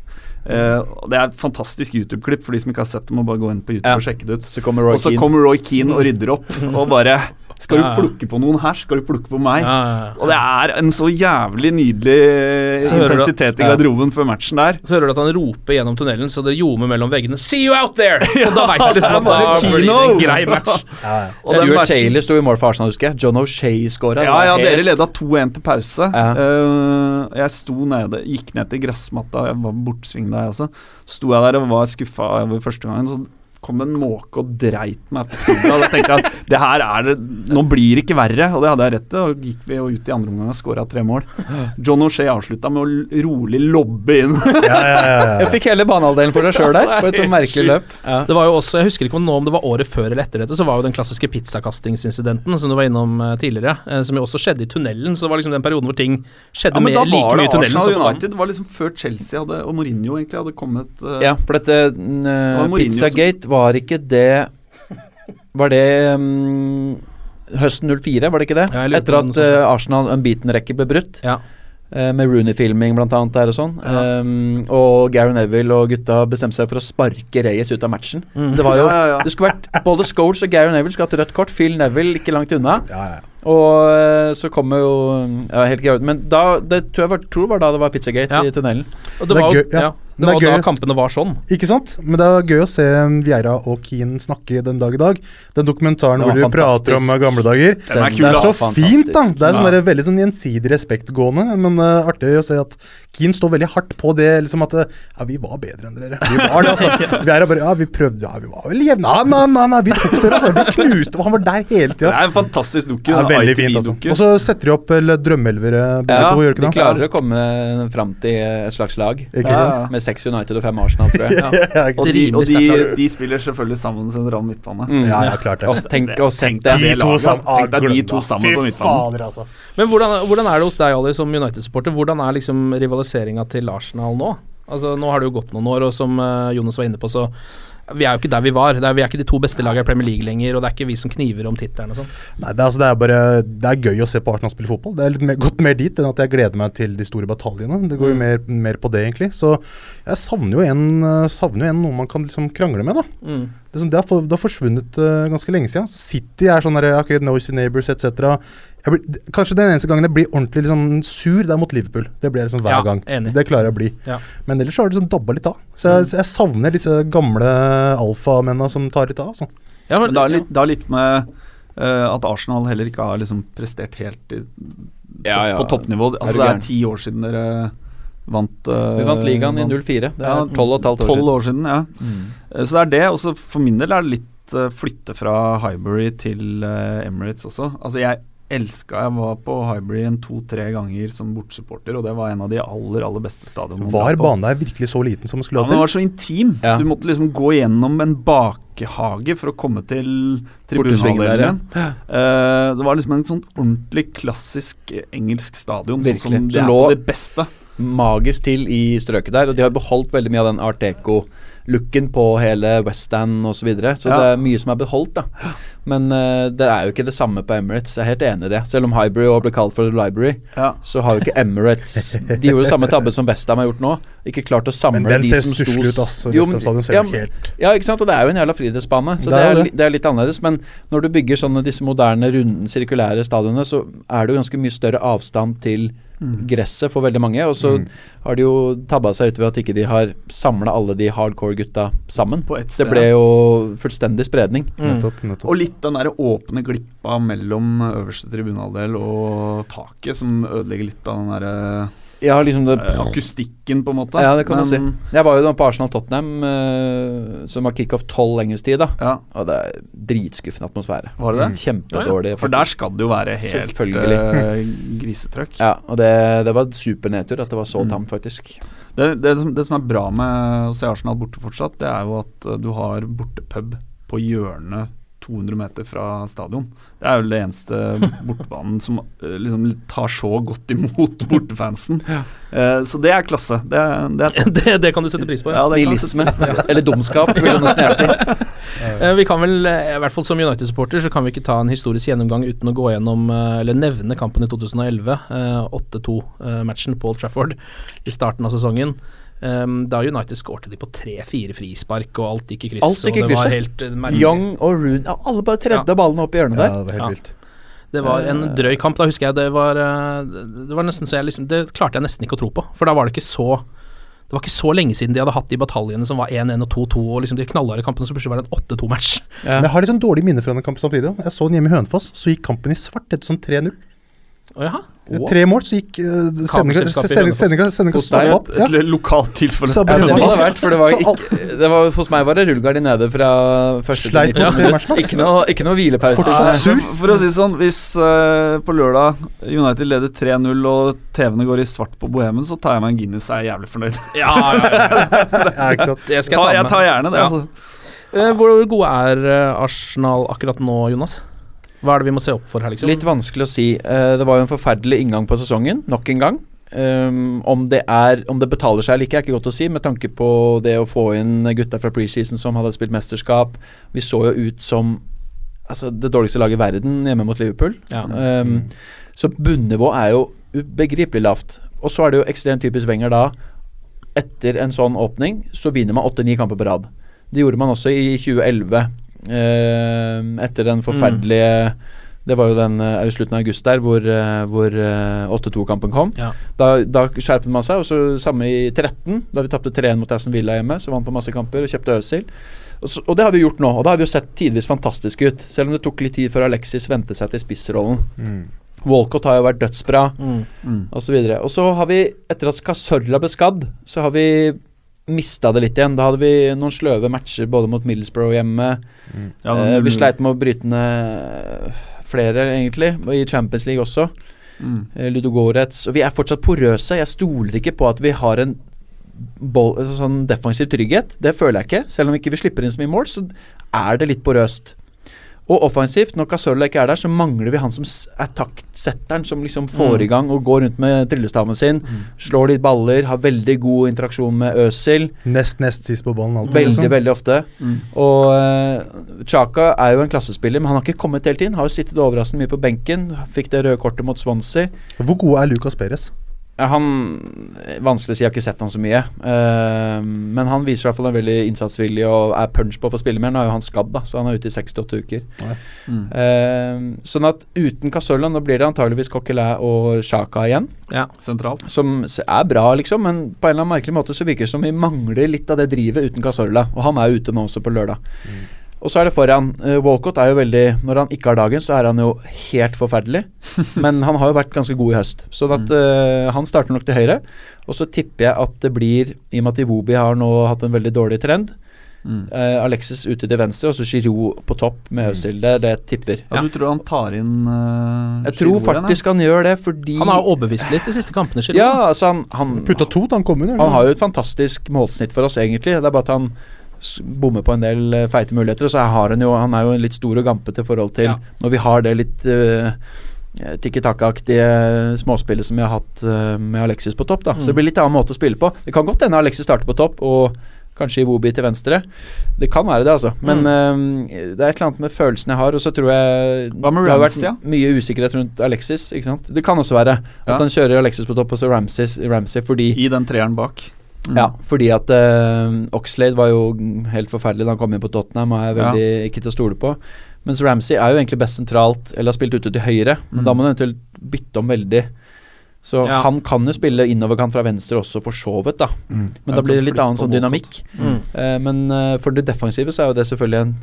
Eh, det er et fantastisk YouTube-klipp for de som ikke har sett det. Må bare gå inn på YouTube Ja. og sjekke det ut. Så kommer Roy og så kommer Roy Keane og rydder opp og bare Skal Ja, du plukke på noen her, skal du plukke på meg. Ja, ja, ja. Og det er en så jævlig nydelig Så intensitet i garderoben før matchen der. Så hører du at han roper gjennom tunnelen, så det ljomer mellom veggene 'See you out there!' <laughs> Og da veit du liksom at da blir det en grei match. <laughs> Og Stuart matchen- Taylor sto i mål for Arsenal, husker jeg. John O'Shea scora. Ja, ja, dere leda 2-1 til pause. Ja. Eh, jeg sto nede, gikk ned til gressmatta, jeg var bortsving der også. Sto jeg der og var skuffa over første gangen. Så kom det en måke og dreit meg på skuldra. Da tenkte jeg at det her er det Nå blir det ikke verre, og det hadde jeg rett til. Og gikk vi jo ut i andre omgang og skåra tre mål. John O'Shea avslutta med å rolig lobbe inn. Ja, ja, ja, ja. Jeg fikk hele banehalvdelen for deg sjøl der, på et sånn merkelig løp. Ja. Det var jo også, Jeg husker ikke om nå om det var året før eller etter dette, så var jo den klassiske pizzakastingsincidenten som du var innom eh, tidligere, eh, som jo også skjedde i tunnelen. Så det var liksom den perioden hvor ting skjedde mer, like mye i tunnelen Arsenal. United. Det var liksom før Chelsea hadde, og Mourinho egentlig hadde kommet. uh, Ja, for dette uh, Pizzagate var ikke det Var det um, høsten 04, var det ikke det? Ja, Etter at uh, Arsenal unbeaten-rekke ble brutt. Ja. Uh, med Rooney-filming blant annet der og sånn. Ja. Um, og Gary Neville og gutta bestemte seg for å sparke Reyes ut av matchen. Mm. Det var jo Ja, ja, ja. Det skulle vært Både Scholes og Gary Neville skulle hatt rødt kort. Phil Neville ikke langt unna. Ja, ja. Og eh, så kommer jo Ja, helt greit. Men da Det tror jeg var, tror var da det var Pizzagate Ja. i tunnelen. Og det Det var, jo- gøy, ja. Ja, var det da kampene var sånn. Ikke sant? Men det er gøy å se Vieira og Keane snakke den dag i dag. Den dokumentaren hvor de prater om gamle dager. Den er det er så fantastisk. fint, da! Det er sånn Ja. der, veldig sånn gjensidig respektgående, men uh, artig å se at Keane står veldig hardt på det. liksom at eh, Ja, vi var bedre enn dere. Vi var det, altså. <laughs> Vieira bare Ja, vi prøvde Ja, vi var vel jevne. Nei, nei, nei, nei, vi tok dere, altså. Vi knuste og Han var der hele Det er en fantastisk dukke. Ja, en veldig fint, altså. Og så setter de opp eller, drømmeelvere, begge Ja, to, gjør de de ikke det? klarer å komme fram til et slags lag. Ikke Ja, sant? Med seks United og fem Arsenal, tror jeg. <laughs> Ja, Og, de, og de, de spiller selvfølgelig sammen sentral midtbane. Mm. ja, ja, klart det. Og tenk å sette det. det to laget. sammen. De to sammen på midtbanen. fader, altså. Men hvordan, hvordan er det hos deg, Ali, som United-supporter? Hvordan er liksom rivaliseringa til Arsenal nå? Altså Nå har det jo gått noen år, og som uh, Jonas var inne på, så vi er jo ikke der vi var. Er, vi er ikke de to beste lagene i Premier League lenger, og det er ikke vi som kniver om tittelen og sånn. Nei, det, er, altså, det er bare Det er gøy å se på Arsenal spille fotball. Det er litt mer, gått mer dit enn at jeg gleder meg til de store bataljene. Det går jo Mm. mer, mer på det, egentlig. Så jeg savner jo en, eh, savner jo en noe man kan liksom krangle med, da. Mm. Det, sånn, det, har, det har forsvunnet uh, ganske lenge siden. Så City er sånn der, okay, Noisy Neighbors etc. Jeg blir, kanskje den eneste gangen jeg blir ordentlig liksom sur, det er mot Liverpool. Det blir liksom hver Ja, gang. enig. Det klarer jeg å bli. Ja. Men ellers så har det liksom dabba litt av. Så jeg, jeg savner disse gamle alfamennene som tar litt av. Altså. Ja, Men det har litt, litt med uh, at Arsenal heller ikke har liksom prestert helt i, Ja, ja. på toppnivå. Altså er Det det er ti år siden dere vant uh, Vi vant ligaen i 04. Det er tolv og et halvt år 12 siden. år siden. Ja. Mm. Eh, Så det er det. Og så for min del er det litt uh, flytte fra Highbury til uh, Emirates også. Altså jeg elska Jeg var på Highbury en to-tre ganger som bortsupporter, og det var en av de aller, aller beste stadionene. Var banen der virkelig så liten som den skulle ha ha Ja, den var så intim. Ja. Du måtte liksom gå gjennom en bakehage for å komme til tribunehalvdelen. Eh, det var liksom en sånn ordentlig klassisk engelsk stadion, Virkelig. sånn som det er på det beste. magisk til i strøket der, og de har beholdt veldig mye av den art deco-looken på hele Weststand osv. Så, videre. så Ja. det er mye som er beholdt, da. Men uh, det er jo ikke det samme på Emirates, jeg er helt enig i det. Selv om og ble kalt for The Library, Ja. så har jo ikke Emirates <laughs> De gjorde jo samme tabbe som Westham har gjort nå. Ikke klart å samle Men den de ser som sto stusslig ut, ass. Jo, Resten av ja, jo helt ja, ikke sant, og det er jo en jævla friidrettsbane, så Det det er er, det er litt annerledes. Men når du bygger sånne disse moderne, runde, sirkulære stadionene, så er det jo ganske mye større avstand til gresset for veldig mange. Og så Mm. har de jo tabba seg ut ved at ikke de har samla alle de hardcore gutta sammen. På ett Det ble jo fullstendig spredning. Nettopp, nettopp. Og litt den der åpne glippa mellom øverste tribunaldel og taket, som ødelegger litt av den derre Ja, liksom det eh, akustikken, på en måte. Ja, det kan du si. Jeg var jo på Arsenal-Tottenham, uh, som var kickoff tolv engelsk tid, da. Ja. Og det er dritskuffende atmosfære. Var det det? Mm, Kjempedårlig. For der skal det jo være helt eh, grisetrøkk. Ja, og det, det var supernedtur at det var så Mm. tamt, faktisk. Det, det, som, det som er bra med å se Arsenal borte fortsatt, det er jo at du har bortepub på hjørnet 200 meter fra stadion. Det er vel det eneste <laughs> bortebanen som eh, liksom tar så godt imot <laughs> bortefansen. Eh, så det er klasse. Det, det, er, <laughs> det, det kan du sette pris på. Ja, Snillisme. Eller dumskap, vil jeg nesten si. Eh, Vi kan vel, eh, i hvert fall som United-supporter, så kan vi ikke ta en historisk gjennomgang uten å gå gjennom, eh, eller nevne kampen i 2011. eh, 8-2-matchen på Old Trafford i starten av sesongen. Um, da United skårte de på tre-fire frispark, og alt gikk i kryss. Alt gikk i og det var krysset. helt eh. Young og Roon ja, Alle bare tredde Ja. ballene opp i hjørnet Ja, der. det var helt Ja. vilt. Det var en drøy kamp. Da husker jeg det var eh, Det var nesten så jeg liksom Det klarte jeg nesten ikke å tro på. For da var det ikke så Det var ikke så lenge siden de hadde hatt de bataljene som var 1-1 og 2-2, og liksom de knallharde kampene som plutselig var det en 8-2-match. Ja. Men jeg har litt sånn dårlig minne fra den kampen samtidig. Jeg så den hjemme i Hønefoss, så gikk kampen i svart etter sånn 3-0. Jaha. Tre mål, så gikk uh, sendinga i sendinga- opp. Ja. et lokalt tilfelle. Så Ja, bare det må det ha vært, for det var ikke det var, Hos meg var det rullegardin nede fra første Sleit til på å 90 minutt. Ikke noe, ikke noe hvilepause. Fortsatt sur. For å si sånn, hvis uh, på lørdag United leder 3-0 og TV-ene går i svart på Bohemen, så tar jeg meg en Guinness og er jævlig fornøyd. <laughs> Ja, ja, ja. <laughs> Skal Ta, jeg jeg tar gjerne det. Ja. Altså. Uh, Hvor gode er eh, Arsenal akkurat nå, Jonas? Hva er det vi må se opp for her, liksom? Litt vanskelig å si. Eh, det var jo en forferdelig inngang på sesongen, nok en gang. Um, om, det er, om det betaler seg eller ikke, er ikke godt å si, med tanke på det å få inn gutta fra preseason som hadde spilt mesterskap. Vi så jo ut som altså, det dårligste laget i verden hjemme mot Liverpool. Ja. Um, Så bunnivået er jo ubegripelig lavt. Og så er det jo ekstremt typisk Wenger da. Etter en sånn åpning så vinner man åtte-ni kamper på rad. Det gjorde man også i 2011. eh, etter den forferdelige Det var jo den eh, i slutten av august der hvor, eh, hvor eh, 8-2-kampen kom. Ja. Da, da skjerpet man seg. Og så samme i 13, da vi tapte 3-1 mot Aston Villa hjemme. Så vant på masse kamper og kjøpte Øzil. Og, og det har vi gjort nå, og da har vi jo sett tidvis fantastiske ut. Selv om det tok litt tid før Alexis vente seg til spissrollen. Mm. Walcott har jo vært dødsbra, Mm. Mm. videre. Og så har vi, etter at Casorla ble skadd, så har vi mista det litt igjen. Da hadde vi noen sløve matcher både mot Middlesbrough hjemme. Ja, eh, vi sleit med å bryte ned flere, egentlig, i Champions League også. Mm. Eh, Ludogorets. Og vi er fortsatt porøse. Jeg stoler ikke på at vi har en altså sånn defensiv trygghet. Det føler jeg ikke. Selv om ikke vi slipper inn så mye mål, så er det litt porøst. Og offensivt, når Casorla ikke er der, så mangler vi han som er taktsetteren, som liksom får Mm. i gang og går rundt med tryllestaven sin. Slår litt baller, har veldig god interaksjon med Øsil. Nest nest sist på ballen. alltid, Veldig, liksom. veldig ofte. Mm. Og uh, Chaka er jo en klassespiller, men han har ikke kommet hele tiden. Har jo sittet overraskende mye på benken. Fikk det røde kortet mot Swansea. Hvor god er Lucas Perez? Ja, han Vanskelig å si, jeg har ikke sett han så mye. Uh, men han viser i hvert fall en veldig innsatsvilje og er punch på for å spille mer. Nå er jo han skadd, da, så han er ute i 68 uker. Mm. Uh, sånn at uten Casolla nå blir det antageligvis Coquelin og Sjaka igjen. Ja. Sentralt. Som er bra, liksom, men på en eller annen merkelig måte så virker det som vi mangler litt av det drivet uten Casolla. Og han er ute nå også på lørdag. Og så er det foran. Uh, Walcott er jo veldig Når han ikke har dagen, så er han jo helt forferdelig. <laughs> Men han har jo vært ganske god i høst. Sånn at eh, han starter nok til høyre. Og så tipper jeg at det blir, i og med at Iwobi har nå hatt en veldig dårlig trend, Mm. Uh, Alexis ute til venstre, og så Giroud på topp med Øzil. Det er det jeg tipper. Ja, du tror han tar inn uh, Jeg tror faktisk han gjør det, fordi Han har overbevist litt de siste kampene. Giroud. Ja, altså han, han, Putta to da han kom under. han har jo et fantastisk målsnitt for oss, egentlig. Det er bare at han bommer på en del eh, feite muligheter. Og så har han jo Han er jo litt stor og gampete i forhold til Ja. når vi har det litt uh, tikki-takka-aktige småspillet som vi har hatt uh, med Alexis på topp. da Så det blir litt annen måte å spille på. Det kan godt hende Alexis starter på topp, og kanskje Iwobi til venstre. Det kan være det, altså. Men eh, det er et eller annet med følelsen jeg har, og så tror jeg det har vært mye usikkerhet rundt Alexis. Ikke sant? Det kan også være at Ja. han kjører Alexis på topp, og så Ramsey fordi I den treeren bak. Mm. ja, fordi at uh, Oxlade var jo helt forferdelig da han kom inn på Tottenham og er veldig ikke til å stole på. Mens Ramsey er jo egentlig best sentralt, eller har spilt ute til høyre, men Mm. da må du eventuelt bytte om veldig. Så Ja. han kan jo spille innoverkant fra venstre også, for så vidt, da. Mm. Men da blir det litt annen sånn dynamikk. Mm. Uh, men uh, for det defensive så er jo det selvfølgelig en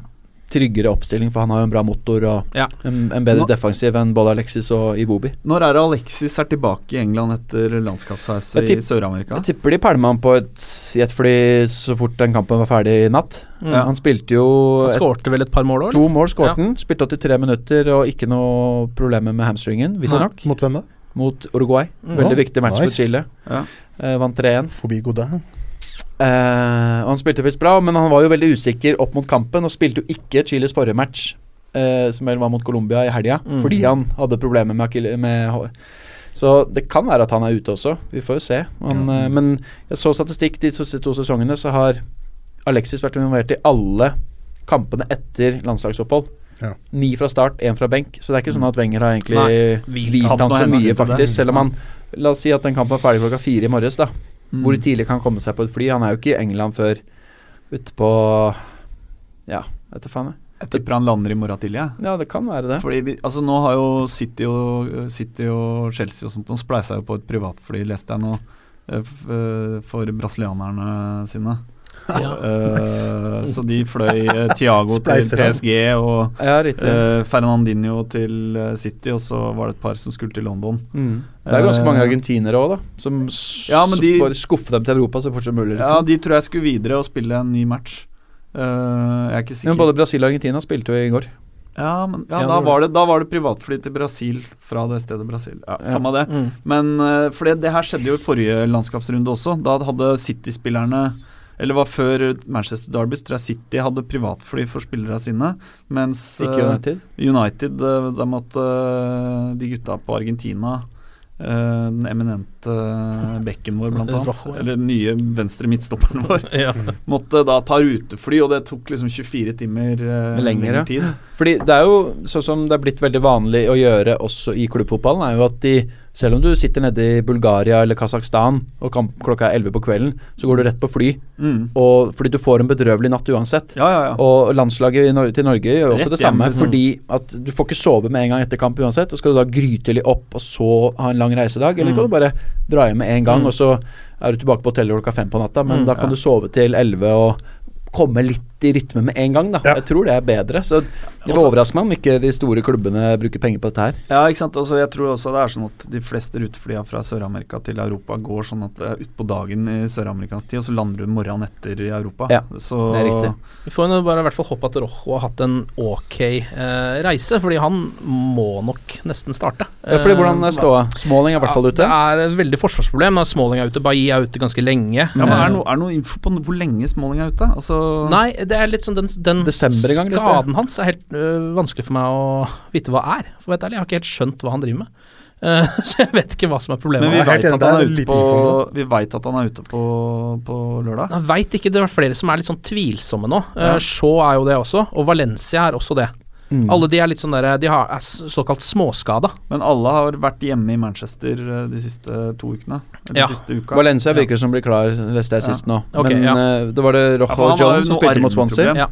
tryggere oppstilling, for han har jo en bra motor og Ja. en, en bedre Nå- defensiv enn både Alexis og Iwobi. Når er det Alexis er tilbake i England etter landskapsreise i Sør-Amerika? Jeg tipper de pælma han på et jetfly så fort den kampen var ferdig i natt. Mm. Han spilte jo Han skårte vel et par mål òg? to mål, skåret han. Spilte 83 minutter og ikke noe problemer med hamstringen, visstnok. Mot hvem da? Mot Uruguay. Mm. Veldig viktig match nice. for Chile. Ja. Eh, vant 3-1. Forbi Godin. Eh, og han spilte visst bra, men han var jo veldig usikker opp mot kampen, og spilte jo ikke Chiles forrige match, uh, som vel var mot Colombia i helga, Mm. fordi han hadde problemer med, med Så det kan være at han er ute også. Vi får jo se. Han, eh, men jeg så statistikk de to, to sesongene, så har Alexis vært involvert i alle kampene etter landslagsopphold. Ja. Ni fra start, én fra benk. Så det er ikke sånn at Wenger har egentlig hvilt han så mye, faktisk. Selv om han La oss si at den kampen er ferdig klokka fire i morges, da. Mm. Hvor tidlig kan komme seg på et fly? Han er jo ikke i England før utpå Ja, vet du faen. jeg. Tipper han lander i morgen tidlig, Ja. Ja, det kan være det. Fordi vi, altså nå har jo City og, City og Chelsea og sånt De spleisa jo på et privatfly, leste jeg nå, eh, eh, for brasilianerne sine. Ja. <laughs> Eh, Så de fløy eh, Thiago til PSG og Ja, eh, Fernandinho til City, og så var det et par som skulle til London. mm. Det er ganske mange argentinere òg, da. Som Ja, de- bare skuffer dem til Europa så fort som mulig. Ja, Liksom. de tror jeg skulle videre og spille en ny match. Uh, jeg er ikke sikker. Men både Brasil og Argentina spilte jo i går. Ja, men ja, Ja, da, var var det, da var det privatfly til Brasil fra det stedet Brasil. Ja, Ja. Samme det. Mm. Men uh, for det, det her skjedde jo i forrige landskapsrunde også. Da hadde City-spillerne Eller var før Manchester Derby, tror jeg City hadde privatfly for spillerne sine. Mens Ikke eh, United. United, eh, da måtte eh, de gutta på Argentina den eminente uh, bekken vår, blant annet. Rojo, ja. Eller den nye venstre midtstopperen vår. <laughs> Ja. Måtte da ta rutefly, og det tok liksom 24 timer uh, lengre tid. Fordi det er jo sånn som det er blitt veldig vanlig å gjøre også i klubbfotballen, er jo at de selv om du sitter nede i Bulgaria eller Kasakhstan og kamp klokka er 11 på kvelden, så går du rett på fly. Mm. Og fordi du får en bedrøvelig natt uansett. Ja, ja, ja. Og landslaget i Nor til Norge gjør også Rett det hjem, samme, liksom. fordi at du får ikke sove med en gang etter kamp uansett. Og skal du da grytidlig opp og så ha en lang reisedag, eller Mm. kan du bare dra hjem med en gang, Mm. og så er du tilbake på hotellet klokka fem på natta, men Mm, da kan ja. du sove til elleve og komme litt i rytme med en gang, da. Ja. Jeg tror det er bedre. Så det vil overraske meg om ikke de store klubbene bruker penger på dette her. Ja, ikke sant. Også, jeg tror også det er sånn at de fleste ruteflya fra Sør-Amerika til Europa går sånn at det er utpå dagen i søramerikansk tid, og så lander du morgenen etter i Europa. Ja, så, det er riktig. Vi får jo bare i hvert fall håpe at Rojo har hatt en ok eh, reise, fordi han må nok nesten starte. Ja, fordi hvordan Eh, er ståa? Småling er i hvert fall ja, ute. Det er et veldig forsvarsproblem. Småling er ute, Bailly er ute ganske lenge. Ja, men er det noe, er noe info på hvor lenge Småling er ute? Altså, Nei, det er litt sånn den, den gang, skaden hans er helt øh, vanskelig for meg å vite hva er. For å være ærlig, jeg har ikke helt skjønt hva han driver med. Uh, <laughs> så jeg vet ikke hva som er problemet. men vi veit at, det vet at han er ute på, på lørdag. Jeg veit ikke, det er flere som er litt sånn tvilsomme nå. Ja. Uh, Shaw er jo det også, og Valencia er også det. Mm. Alle de er litt sånn der, de har, er såkalt småskada. Men alle har vært hjemme i Manchester eh, de siste to ukene. Ja. Siste uka. Valencia Ja. virker som blir klar, leste jeg Ja. sist nå. Okay, Men ja. eh, det var det Rojo ja, Jones som spilte mot Swansea. Ja.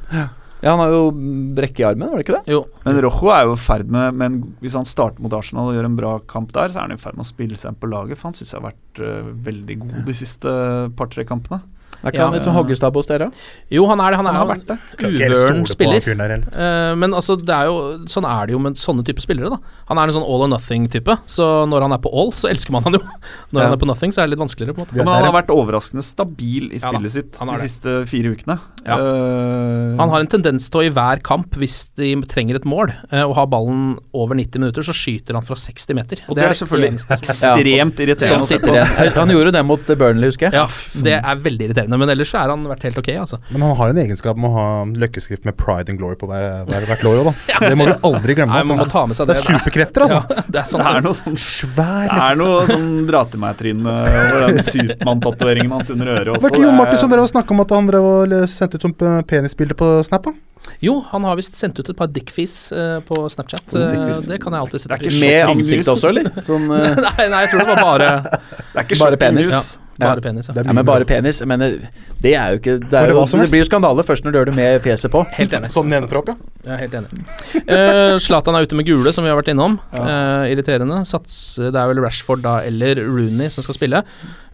Ja, han har jo brekk i armen, var det ikke det? Jo. Men Rojo er jo i ferd med Men hvis han starter mot Arsenal og gjør en bra kamp der, så er han i ferd med å spille seg inn på laget. For han syns jeg har vært uh, veldig god de siste par-tre kampene. Er ikke Ja. han litt sånn hoggestabbe hos dere? Jo, han er det. Han er Han har vært det. Uvøren spiller. han. Eh, men altså, det er jo, sånn er det jo med sånne type spillere. da Han er en sånn all or nothing-type. Så når han er på all, så elsker man han jo. <laughs> Når Ja. han er på nothing, så er det litt vanskeligere. på en måte Men han har vært overraskende stabil i Ja spillet sitt de siste fire ukene. Ja. Uh, Han har en tendens til å i hver kamp, hvis de trenger et mål, uh, og har ballen over 90 minutter, så skyter han fra 60 meter. Og det er selvfølgelig ekstremt irriterende. Igjen. Han gjorde det mot Burnley, husker jeg. Ja, det er veldig irriterende, men ellers så har han vært helt ok, altså. Men han har en egenskap med å ha løkkeskrift med pride and glory på hver, hver, hvert lår òg, da. <laughs> Det må du aldri glemme. Nei, Altså. man må ta med seg Det det. er superkrefter, altså. <laughs> Ja, det er sånn. Det er noe sånn Svær Det er noe sånn dra til meg-tryne over den Supermann-tatoveringen hans under øret også. Var ikke Jon Martin som drev og snakka om at han drev og sendte ut sånn penisbilde på Snap? da? Jo, han har visst sendt ut et par dickfis uh, på Snapchat. Eh, det kan jeg alltid sette pris på. Med ansiktet ansikt også, eller? Som, uh... <laughs> nei, nei, jeg tror det var bare <laughs> Det er ikke Bare penis. Ja, Bare penis, ja. Ja, men bare penis. Jeg mener, det er jo ikke Det, er det jo, det blir jo skandale først når du gjør det med fjeset på. Helt enig. Sånn nedenfra opp, ja. ja helt enig. Eh, Zlatan er ute med gule, som vi har vært innom. Eh, irriterende. Sats, det er vel Rashford da, eller Rooney som skal spille.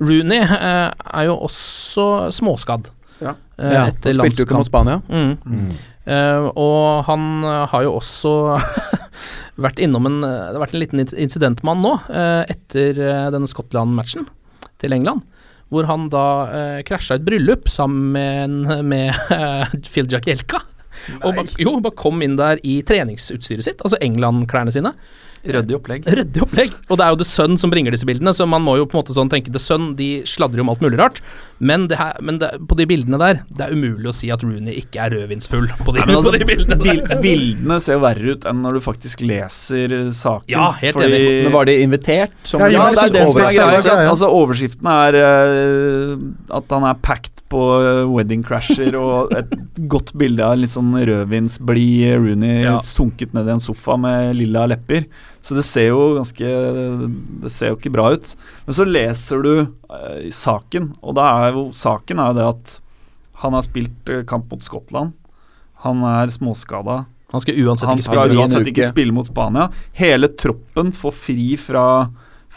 Rooney eh, er jo også småskadd. Ja. Eh, Ja, spilte jo ikke mot Spania. Mm. Eh, og han eh, har jo også <laughs> vært innom en Det har vært en liten incident med han nå, uh, etter eh, denne Skottland-matchen til England. Hvor han da uh, krasja et bryllup sammen med, <laughs> med eh, Phil Jagielka. Og ba, jo, bare kom inn der i treningsutstyret sitt, altså England-klærne sine. Ryddig opplegg. <laughs> Ryddig opplegg. Og det er jo The Sun som bringer disse bildene, så man må jo på en måte sånn tenke The Sun de sladrer jo om alt mulig rart, men, det her, men det, på de bildene der, det er umulig å si at Rooney ikke er rødvinsfull på de, Nei, <laughs> altså, på de bildene bil, der. bildene ser jo verre ut enn når du faktisk leser saken. Ja, helt fordi, enig. Men var de invitert? Som Ja, Ja, det er det som er greia. Altså, overskriften er uh, at han er packed på eh, wedding crasher og et <laughs> godt bilde av litt sånn rødvinsblid Rooney Ja. sunket ned i en sofa med lilla lepper. Så det ser jo ganske Det ser jo ikke bra ut. Men så leser du eh, saken, og da er jo saken er jo det at han har spilt eh, kamp mot Skottland. Han er småskada. Han skal uansett Han ikke skal spille uansett ikke spille mot Spania. Hele troppen får fri fra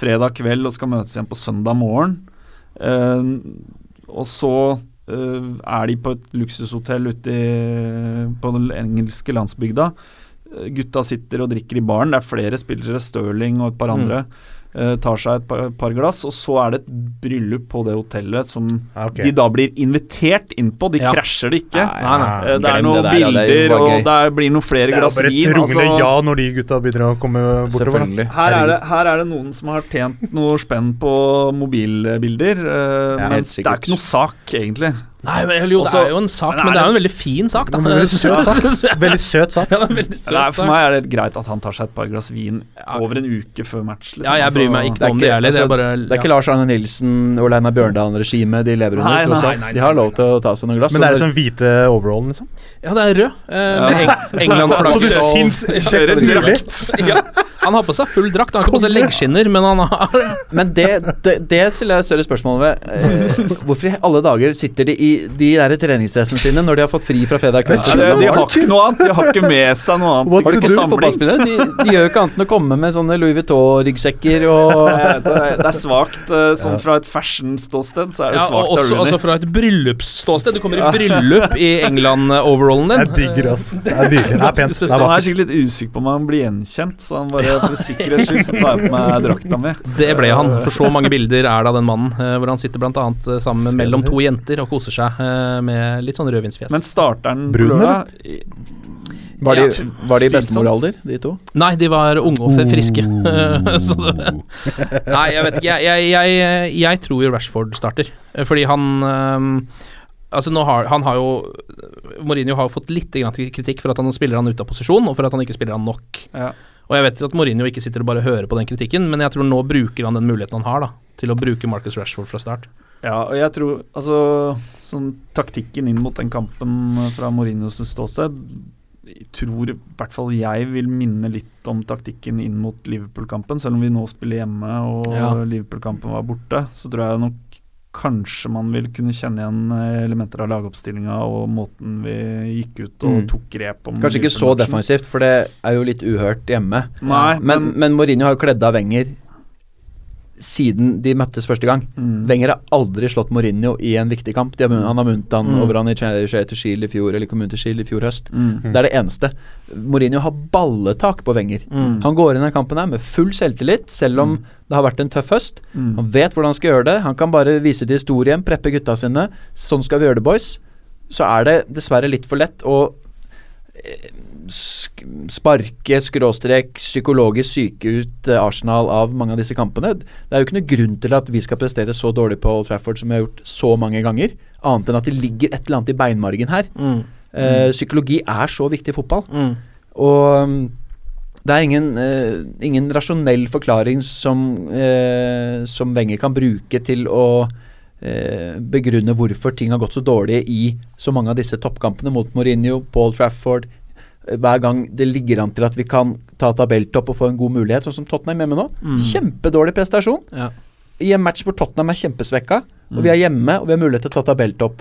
fredag kveld og skal møtes igjen på søndag morgen. Eh, og så eh, er de på et luksushotell ute i, på den engelske landsbygda. Gutta sitter og drikker i baren. Det er flere spillere, Stirling og et par Mm. andre. eh, tar seg et par, par glass, og så er det et bryllup på det hotellet som okay. de da blir invitert inn på. De Ja. krasjer det ikke. Nei, nei, Eh, Det er noen det der, ja, det er bilder, og det blir noen flere Det er bare et vin. rungende altså- ja når de gutta begynner å komme bortover. her er, det, her er det noen som har tjent noe spenn på mobilbilder, uh, Ja, men det er ikke noe sak, egentlig. Nei, men, jo, det er jo en sak, Men men det er jo en veldig fin sak, da. <laughs> Veldig søt sak. Veldig søt sak. Ja, det veldig søt Nei, for meg er det greit at han tar seg et par glass vin over en uke før match. Liksom. Ja, jeg bryr meg ikke om det heller. Det altså, er bare Det er ikke Lars Arne Nilsen og Leinar Bjørndalen-regimet de lever under. Tross alt. de har lov til å ta seg noen glass. Men det er sånn hvite overallen, liksom? Ja, det er rød. Eh, med Eng England-flagg. <laughs> Så du syns Ja, kjeften det er mulig? Ja, han har på seg full drakt. Han har ikke på seg leggskinner, men han har <laughs> Men det, det, det stiller jeg større spørsmål ved. Eh, hvorfor i alle dager sitter de i de der treningsdressene sine når de har fått fri fra fredag kveld? Ja, de har ikke noe annet. De har ikke med seg noe annet. What Har du ikke samling fotballspillere? De, de gjør jo ikke annet enn å komme med sånne Louis Vuitton-ryggsekker og <laughs> Det er, det er svakt. eh, Sånn fra et fashion-ståsted så er det ja, svakt og av også, Rooney. altså fra et bryllupsståsted. Du kommer i bryllup i England-overallen din. Jeg digger ass. Det er nydelig. Det er pent. Det er han er sikkert litt usikker på om han blir gjenkjent, så han bare for sikkerhets skyld så tar jeg på meg drakta mi. Det ble han, for så mange bilder er det av den mannen. eh, hvor han sitter annet eh, sammen med mellom to jenter og koser seg eh, med litt sånn rødvinsfjes. Men starteren Brun. Var de, Ja, var de i bestemoralder, de to? Nei, de var unge og friske. <laughs> så det, nei, jeg vet ikke. Jeg, jeg, jeg, jeg tror jo Rashford starter. Fordi han Altså nå har, Han har jo Mourinho har jo fått litt kritikk for at han spiller han ut av posisjon, og for at han ikke spiller han nok. Ja. Og jeg vet at Mourinho ikke sitter og bare hører på den kritikken, men jeg tror nå bruker han den muligheten han har, da til å bruke Marcus Rashford fra start. Ja, og jeg tror Altså, sånn taktikken inn mot den kampen fra Mourinhos ståsted tror i hvert fall jeg vil minne litt om taktikken inn mot Liverpool-kampen. Selv om vi nå spiller hjemme og Ja. Liverpool-kampen var borte, så tror jeg nok kanskje man vil kunne kjenne igjen eh, elementer av lagoppstillinga og måten vi gikk ut og Mm. tok grep om Kanskje ikke så defensivt, for det er jo litt uhørt hjemme. Nei, Men, men Mourinho har jo kledd av Wenger siden de møttes første gang. Mm. Wenger har aldri slått Mourinho i en viktig kamp. De har, han har vunnet han Mm. over han i Charity Shield i fjor, eller Community Shield i fjor høst. Mm. Det er det eneste. Mourinho har balletak på Wenger. Mm. Han går inn i den kampen her med full selvtillit, selv om det har vært en tøff høst. Mm. Han vet hvordan han skal gjøre det. Han kan bare vise til historien, preppe gutta sine. Sånn skal vi gjøre det, boys. Så er det dessverre litt for lett å sparke, skråstrek, psykologisk syke ut eh, Arsenal av mange av disse kampene. Det er jo ikke noe grunn til at vi skal prestere så dårlig på Old Trafford som vi har gjort så mange ganger, annet enn at det ligger et eller annet i beinmargen her. Mm. Eh, psykologi er så viktig i fotball. Mm. Og mm, det er ingen, eh, ingen rasjonell forklaring som, eh, som Wenger kan bruke til å begrunne hvorfor ting har gått så dårlig i så mange av disse toppkampene mot Mourinho, Paul Trafford. eh, Hver gang det ligger an til at vi kan ta tabelltopp og få en god mulighet, sånn som Tottenham hjemme nå. Mm. Kjempedårlig prestasjon Ja. i en match hvor Tottenham er kjempesvekka, Og vi er hjemme, og vi har mulighet til å ta tabelltopp.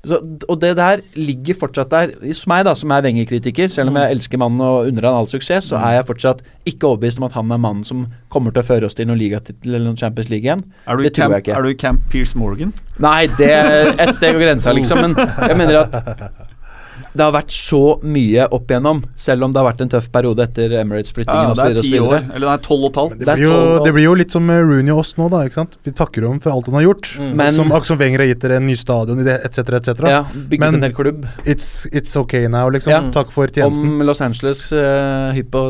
Så, og det der ligger fortsatt der. Hos meg, da, som er Wenger-kritiker, selv om jeg elsker mannen og unner han all suksess, så er jeg fortsatt ikke overbevist om at han er mannen som kommer til å føre oss til noen ligatittel eller noen Champions League igjen. Er du, det tror camp, jeg ikke. er du i camp Pierce Morgan? Nei, det er et steg over grensa, liksom. Men jeg mener at det har vært så mye opp igjennom, selv om det har vært en tøff periode etter Emirates-flyttingen Ja, det er ti år. Eller det er tolv og et halvt. Det det blir jo litt som Rooney og oss nå, da. ikke sant? Vi takker ham for alt han har gjort. Men- som Wenger har gitt dere en ny stadion etc., etc. Ja, bygget en hel klubb. It's, it's okay now, liksom. Ja. Takk for tjenesten. Om Los Angeles uh, hypp på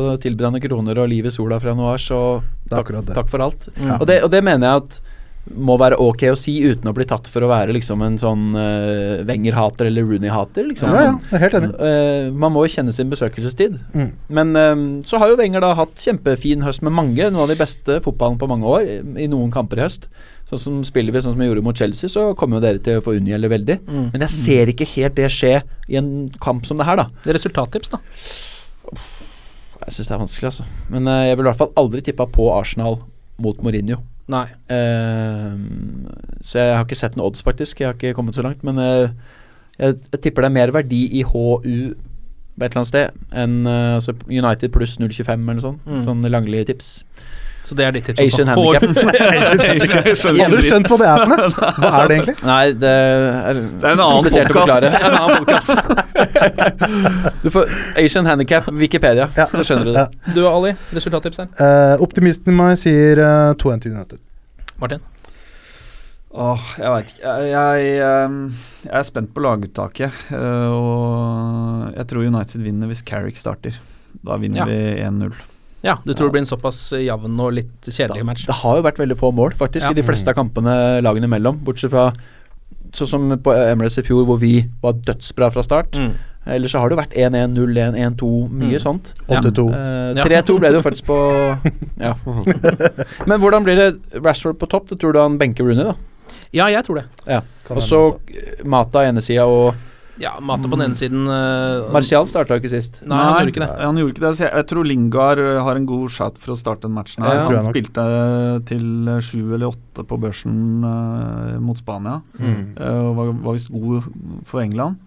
kroner og liv i sola fra januar, så takk, takk for alt. Ja. Og, det, og det mener jeg at må være ok å si uten å bli tatt for å være liksom en sånn uh, Wenger-hater eller Rooney-hater. Liksom. Ja, ja, jeg helt enig. Eh, man må jo kjenne sin besøkelsestid. Mm. Men eh, så har jo Wenger da hatt kjempefin høst med mange, noen av de beste fotballen på mange år, i, i noen kamper i høst. Sånn som Spiller vi sånn som vi gjorde mot Chelsea, så kommer jo dere til å få unngjelde veldig. Mm. Men jeg ser ikke helt det skje i en kamp som det her, da. Det er resultattips, da. Jeg syns det er vanskelig, altså. Men uh, jeg vil i hvert fall aldri tippa på Arsenal mot Mourinho. Nei. Eh, så jeg har ikke sett noen odds, faktisk. Jeg har ikke kommet så langt. Men eh, jeg, jeg tipper det er mer verdi i HU på et eller annet sted enn eh, altså United pluss 0,25 eller noe sånt. Mm. Sånn langlige tips. Så det er ditt tips Asian handicap. <laughs> <laughs> Hadde du skjønt hva det er for noe. Hva er det egentlig? Nei, det er Det er en annen podkast. <laughs> du får Asian handicap, Wikipedia, Ja. så skjønner du det. Ja. Du Ali, resultattips her. Uh, optimisten i meg sier uh, 2-1 til United. Martin. Åh, jeg veit ikke. Jeg, jeg, ehm, jeg er spent på laguttaket. Uh, og jeg tror United vinner hvis Carrick starter. Da vinner Ja. vi 1-0. Ja, du tror det blir en såpass jevn og litt kjedelig match? Det har jo vært veldig få mål, faktisk, Ja. i de fleste av kampene lagene imellom. Bortsett fra sånn som på Emirates i fjor, hvor vi var dødsbra fra start. Mm. Ellers så har det vært 1-1, 0-1, 1-2, mye Mm. sånt. 8-2. Eh, 3-2 ble det jo faktisk på <laughs> Ja. Men hvordan blir det Rashford på topp? Det tror du han benker Rooney, da? Ja, jeg tror det. Ja. Og så altså. Mata ene sida og Ja, Mata på den ene siden uh, Martial starta ikke sist. Nei, han gjorde ikke det. Han gjorde ikke det. Så jeg, jeg tror Lingard eh, har en god shot for å starte den matchen. her Ja, han spilte til eh, sju eller åtte på børsen uh, mot Spania. Mm. uh, og var, var visst god for England.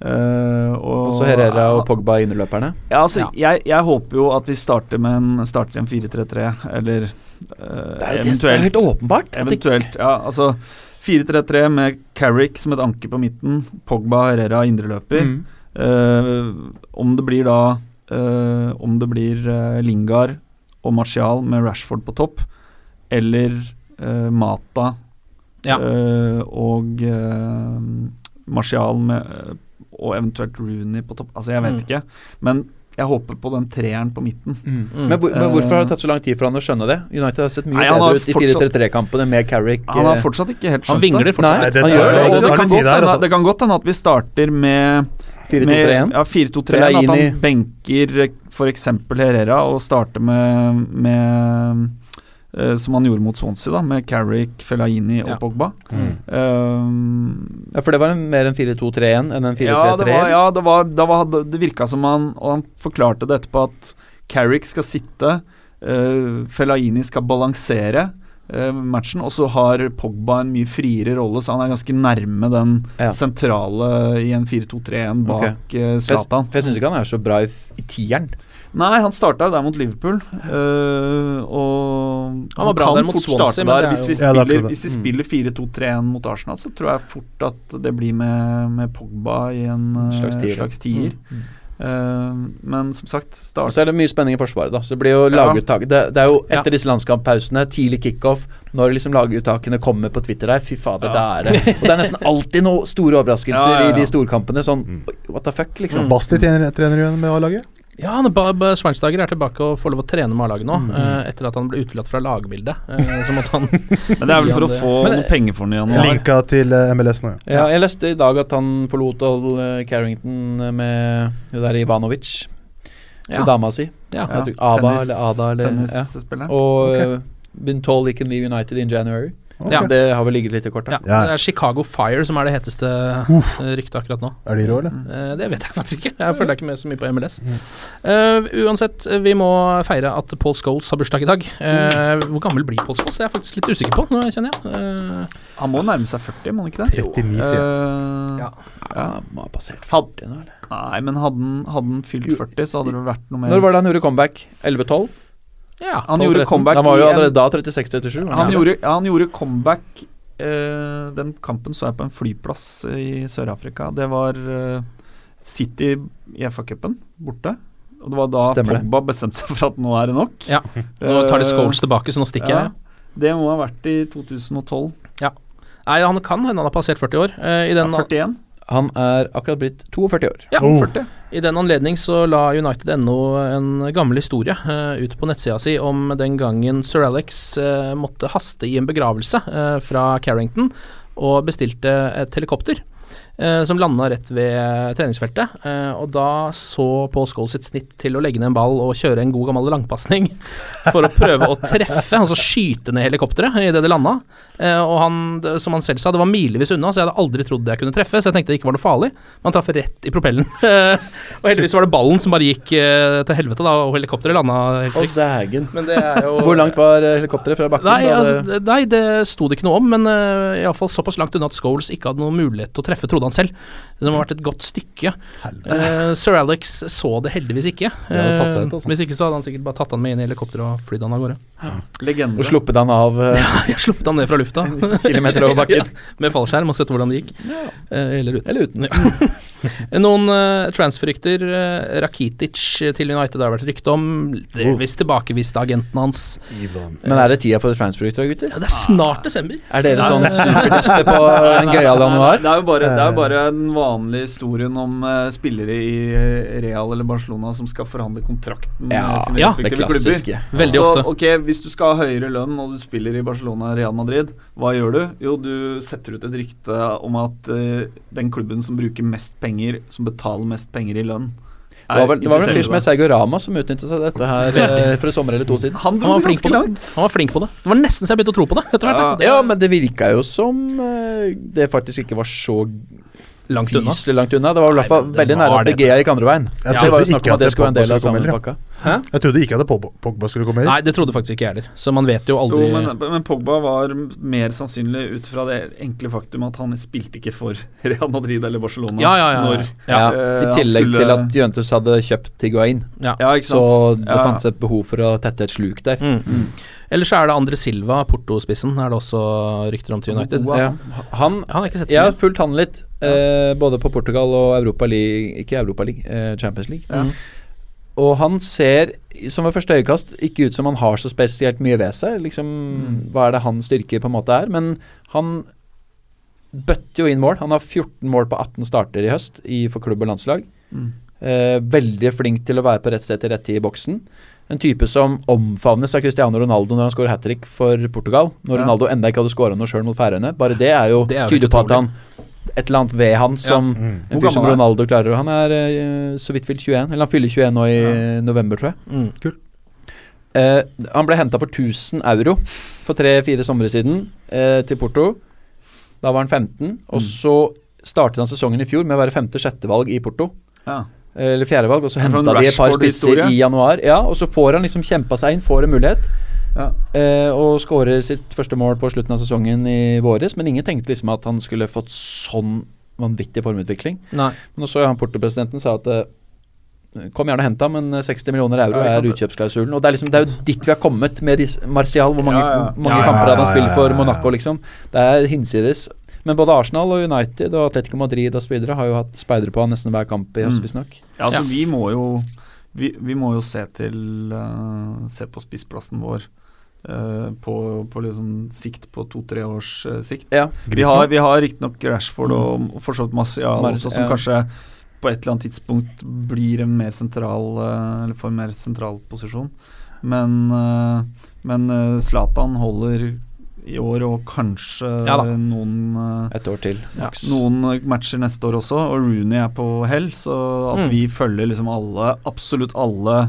Uh, og Og så Herrera og Pogba innerløperne? Ja, altså, Ja. Jeg, jeg håper jo at vi starter med en, starter en 4-3-3, eller uh, Det er, eventuelt det er helt åpenbart. Eventuelt, ja. Altså 4-3-3 med Carrick som et anker på midten, Pogba, Herrera indreløper. Mm. Uh, om det blir da uh, Om det blir uh, Lingard og Martial med Rashford på topp, eller uh, Mata Ja. og Martial med og eventuelt Rooney på topp. Altså, jeg vet Mm. ikke. Men jeg håper på den treeren på midten. Mm. Mm. Men, hvor, men hvorfor har det Eh, tatt så lang tid for han å skjønne det? United har sett mye Nei, bedre ut i 4-3-3-kampene med Carrick. Han har eh, fortsatt ikke helt skjønt Han vingler det. fortsatt. Nei, det tar- det. Det det, kan litt tid godt hende, altså. det kan godt hende at vi starter med 4-2-3-1. Ja, 4-2-3-1. At han benker f.eks. Herrera og starter med, med eh, Som han gjorde mot Swansea, da, med Carrick, Fellaini og Ja. Pogba. Mm. Um, Ja, for det var en, mer en 4-2-3-1 enn en 4-3-3? ja, det var, ja, det var, det, var, det virka som han Og han forklarte det etterpå at Carrick skal sitte, uh, Fellaini skal balansere uh, matchen, og så har Pogba en mye friere rolle, så han er ganske nærme den Ja. sentrale i en 4-2-3-1 bak okay. eh, For jeg, Zlatan. jeg syns ikke han er så bra i, i tieren. Nei, han starta der mot Liverpool. øh, og Han var bra kan der mot fort Swansea, starte der. er Hvis vi spiller, Ja, spiller, hvis vi Mm. spiller 4-2-3-1 mot Arsenal, så tror jeg fort at det blir med, med Pogba i en øh, Slags tier, slags tier. Mm. Uh, men som sagt, Og start så er det mye spenning i forsvaret, da. Så det blir jo Ja. laguttak. Det, det er jo Ja. etter disse landskamppausene, tidlig kickoff, når liksom laguttakene kommer på Twitter der, fy fader, Ja. det er det. Og det er nesten alltid noen store overraskelser <laughs> Ja, ja, ja. i de storkampene. Sånn what the fuck, liksom. Basti trener, trener igjen med A-laget. Ja, han er ba- ba- Schweinsteiger er tilbake og får lov å trene med A-laget nå, Mm. Uh, etter at han ble utelatt fra lagbildet. Uh, så måtte han <laughs> Men det er vel for å få noen penger for den. Linka til eh, MLS nå, ja. Ja, jeg leste i dag at han forlot Old Carrington med det der Ivanovic, Ja. dama si. Ja. Ja. tror- Tennis, eller Ada eller ja. Tennisspiller. Og okay. been told he can leave United in January. Ok. Ja. Det har vel ligget litt i kortet. Ja, Det er Chicago Fire som er det heteste Uff. eh, ryktet akkurat nå. Er de rå, eller? Eh, det vet jeg faktisk ikke. Jeg følger ikke med så mye på MLS. Uh, uansett, eh, vi må feire at Paul Scholes har bursdag i dag. Uh, hvor gammel blir Paul Scholes? Det er jeg faktisk litt usikker på. Nå kjenner jeg Eh, Han må nærme seg 40, må han ikke det? 39, sier jeg. Ja. ja. Må ha passert 40 nå, eller? Nei, men hadde han fylt 40, så hadde det vært noe mer Når var det han gjorde comeback? 11-12? Ja. Han gjorde comeback Han var jo allerede da 36-37. var Han gjorde, ja, han gjorde comeback eh, Den kampen så jeg på en flyplass i Sør-Afrika. Det var eh, City i FA-cupen, borte. Og det var da Stemmer. Pogba bestemte seg for at nå er det nok. Ja. Nå tar de Eh, Scholes tilbake, så nå stikker ja. jeg. Det må ha vært i 2012. Nei, han kan hende han har passert 40 år. Eh, I Ja, 41. Han er akkurat blitt 42 år. Ja, Oh. 40. I den anledning så la United ennå en gammel historie uh, ut på nettsida si om den gangen Sir Alex uh, måtte haste i en begravelse uh, fra Carrington og bestilte et helikopter. Eh, som landa rett ved treningsfeltet. eh, og da så Paul Scholes sitt snitt til å legge ned en ball og kjøre en god gammel langpasning <laughs> for å prøve å treffe, altså skyte ned helikopteret idet det landa. Eh, og han, som han selv sa, det var milevis unna, så jeg hadde aldri trodd jeg kunne treffe, så jeg tenkte det ikke var noe farlig. Men han traff rett i propellen. <laughs> og heldigvis var det ballen som bare gikk eh, til helvete, da, og helikopteret landa helt trygt. Men det er jo Hvor langt var eh, helikopteret fra bakken? Nei, da altså, nei, det sto det ikke noe om, men uh, iallfall såpass langt unna at Scholes ikke hadde noen mulighet til å treffe, trodde han selv. Det må ha vært et godt stykke. Uh, Sir Alex så det heldigvis ikke. Seg ut, Eh, altså. Hvis ikke så hadde han sikkert bare tatt han med inn i helikopteret og flydd han av gårde. Legende. Og sluppet han av <laughs> Ja, Jeg sluppet han ned fra lufta. <laughs> kilometer over <laughs> bakken. Ja, med fallskjerm og sett hvordan det gikk. Eh, eller uten. Eller uten. <laughs> Noen uh, transferrykter. Uh, Rakitic til United det har vært rykte om. Delvis tilbakevist av agenten hans. Ivan. Men er det tida for transferrykter, gutter? Ja, det er snart desember. Er dere sånn supertester på en gøyal januar? Det er jo bare, det er bare den vanlige historien om uh, spillere i eh, Real eller Barcelona som skal forhandle kontrakten med Ja, sine ja, det klassiske. klubber. Veldig ofte. Ok, Hvis du skal ha høyere lønn og du spiller i Barcelona Real Madrid, hva gjør du? Jo, du setter ut et rykte om at uh, den klubben som bruker mest penger, som betaler mest penger i lønn Det var vel, det var vel en fyr som het Sergio Rama som utnyttet seg dette her <laughs> eh, for en sommer eller to siden. Han Han var flink på det. langt. Han var flink på det. Det var nesten så jeg begynte å tro på det. Etter hvert. Ja, men det virka jo som eh, det faktisk ikke var så Langt unna. fyselig langt unna. Det var i hvert fall det veldig nære at det. Gikk andre veien. Jeg det trodde var jo snakk ikke om at det skulle være en del av samme komme pakka. Jeg trodde ikke at Pogba- skulle komme Nei, det trodde faktisk ikke jeg heller. Så man vet jo Jo, men, men Pogba var mer sannsynlig ut fra det enkle faktum at han spilte ikke for Real Madrid eller Barcelona. Ja, ja, ja. Når, Ja. Eh, I tillegg skulle- til at Juventus hadde kjøpt Higuain. Ja. ja, ikke Så det ja. fantes et behov for å tette et sluk der. Mm. Ellers så er det Andre Silva, Porto-spissen, er det også rykter om til United. Wow. Ja. Han Han har ikke sett så mye. Jeg har fulgt han litt, eh, både på Portugal og Europa League Ikke Europa League, eh, Champions League. Ja. Og han ser, som ved første øyekast, ikke ut som han har så spesielt mye ved seg. Liksom, Hva er det hans styrke på en måte er? Men han bøtter jo inn mål. Han har 14 mål på 18 starter i høst i, for klubb og landslag. Mm. Eh, veldig flink til å være på rett sted til rett tid i boksen. En type som omfavnes av Cristiano Ronaldo når han skårer hat trick for Portugal. Når Ja. Ronaldo enda ikke hadde skåra noe sjøl mot Færøyene. Bare det er jo Det jo tyder på at han Et eller annet ved han som Mm. en fyr som? Ronaldo klarer. Han er uh, så vidt fylt 21. Eller han fyller 21 nå i november, tror jeg. Mm. Eh, han ble henta for 1000 euro for tre-fire somre siden uh, til Porto. Da var han 15, og Mm. så startet han sesongen i fjor med å være femte-sjettevalg i Porto. Ja. Eller fjerdevalg, og så henta de et par spisser i januar. Ja, og så får han liksom kjempa seg inn, får en mulighet. Ja. Eh, og skårer sitt første mål på slutten av sesongen i våres, men ingen tenkte liksom at han skulle fått sånn vanvittig formutvikling. Nei. Men så han Porto-presidenten sa at eh, Kom gjerne og hent ham, men 60 millioner euro Ja, er utkjøpsklausulen. Og det er liksom Det er jo dit vi har kommet med Martial. Hvor mange, Ja, ja. mange Ja, ja, kamper hadde han ja, spilt ja, for. Monaco, liksom? Det er hinsides. Men både Arsenal og United og Atletico Madrid og så videre har jo hatt speidere på han nesten hver kamp i høst, Mm. Ja, altså Ja. vi må jo vi, vi må jo se til uh, Se på spissplassen vår eh, på, på liksom sikt på to-tre års uh, sikt. Ja. Vi har, vi har riktignok Rashford og, og for så vidt Marcial også, som ja. kanskje på et eller annet tidspunkt blir en mer sentral uh, Eller får en mer sentral posisjon. Men Men Zlatan holder i år og kanskje Ja noen Et år til, ja, noen matcher neste år også, og Rooney er på hell, så at Mm. vi følger liksom alle, absolutt alle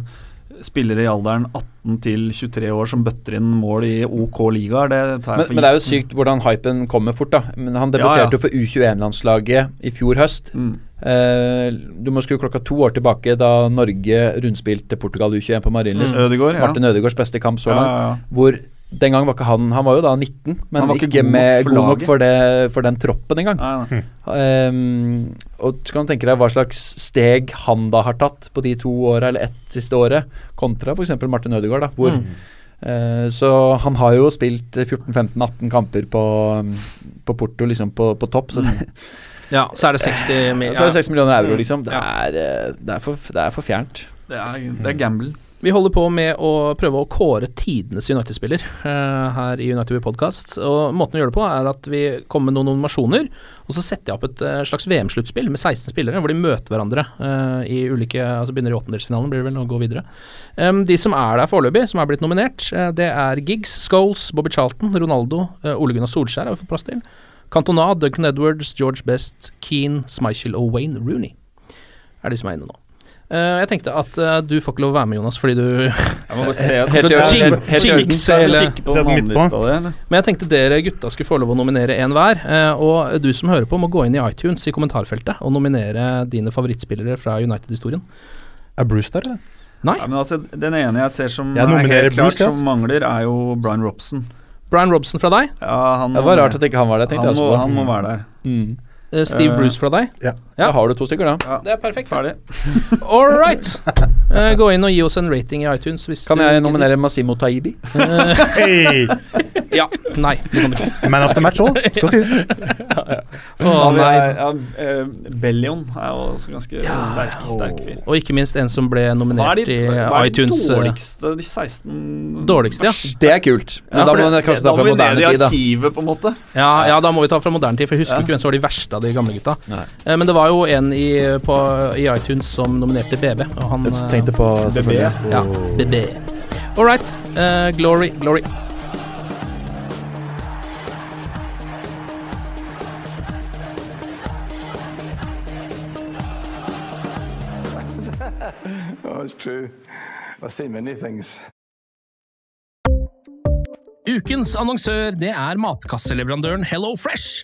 spillere i alderen 18 til 23 år som bøtter inn mål i OK ligaer, det tar Men, jeg for men det er jo sykt hvordan hypen kommer fort, da. Men han Ja, debuterte ja. jo for U21-landslaget i fjor høst. Mm. Uh, du må skru klokka to år tilbake, da Norge rundspilte Portugal U21 på Marienlyst. Mm. Ja. Martin Ødegaards beste kamp så Ja, langt. ja, ja. Hvor den gang var ikke han Han var jo da 19, men ikke, ikke god nok med, for god nok for, det, for den troppen engang. Nei, nei. Um, og så kan du tenke deg hva slags steg han da har tatt på de to åra, eller ett siste året, kontra f.eks. Martin Ødegaard, da, hvor Mm. uh, Så han har jo spilt 14-15-18 kamper på, på Porto, liksom på, på topp. Så, mm. Ja, så er det 60 <laughs> millioner, så er det 60 millioner euro, liksom. Det er, eh, det er, for, det er for fjernt. Det er, det er gamble. Vi holder på med å prøve å kåre tidenes United-spiller uh, her i United We Podcast. Og måten å gjøre det på, er at vi kommer med noen nominasjoner, og så setter jeg opp et uh, slags VM-sluttspill med 16 spillere, hvor de møter hverandre uh, i ulike Altså begynner i åttendelsfinalen, blir det vel, og går videre. Um, de som er der foreløpig, som er blitt nominert, det er Giggs, Scholes, Bobby Charlton, Ronaldo, Ole Gunnar Solskjær har vi fått plass til. Cantona, Duncan Edwards, George Best, Keane, Smichel og Wayne Rooney er de som er inne nå. Eh, jeg tenkte at eh, du får ikke lov å være med, Jonas, fordi du? Men jeg tenkte dere gutta skulle få lov å nominere en hver. eh, Og du som hører på, må gå inn i iTunes i kommentarfeltet og nominere dine favorittspillere fra United-historien. Er Bruce der, eller? Nei, Ja, men altså, den ene jeg ser som Jeg er helt klart Bruce, som mangler, er jo Brian Robson. Brian Robson fra deg. Ja, han Det var rart at ikke han var der, han, må, han må være der. Mm. Eh, Steve Eh, Bruce fra deg. Ja. Da har du to stykker, da. Ja, Det er perfekt. ferdig. <laughs> All right. Uh, gå inn og gi oss en rating i iTunes. Hvis Kan du jeg nominere Massimo Taibi? <laughs> Hey! Ja. Nei. Man of the match òg, skal sies. <laughs> Å Ja, nei. ja, Bellion er jo også ganske sterk, sterk fyr. Og ikke minst en som ble er nominert de, i hva er de dårligste, de 16 Dårligste, ja. Det er kult. Men Ja, da må vi kanskje ta fra moderne tid, da. arkivet, på en måte. Ja, ja, da må vi ta fra moderne tid, for jeg husker Ja. ikke hvem som var de verste av de gamle gutta. Nei. Eh, Men det var jo en i, på, i iTunes som nominerte BB, og han Jeg eh, tenkte på BB. Ja, BB. All right. Uh, glory, glory. <laughs> Oh, it's true. I've seen many things. Ukens annonsør det er matkasseleverandøren Hello Fresh.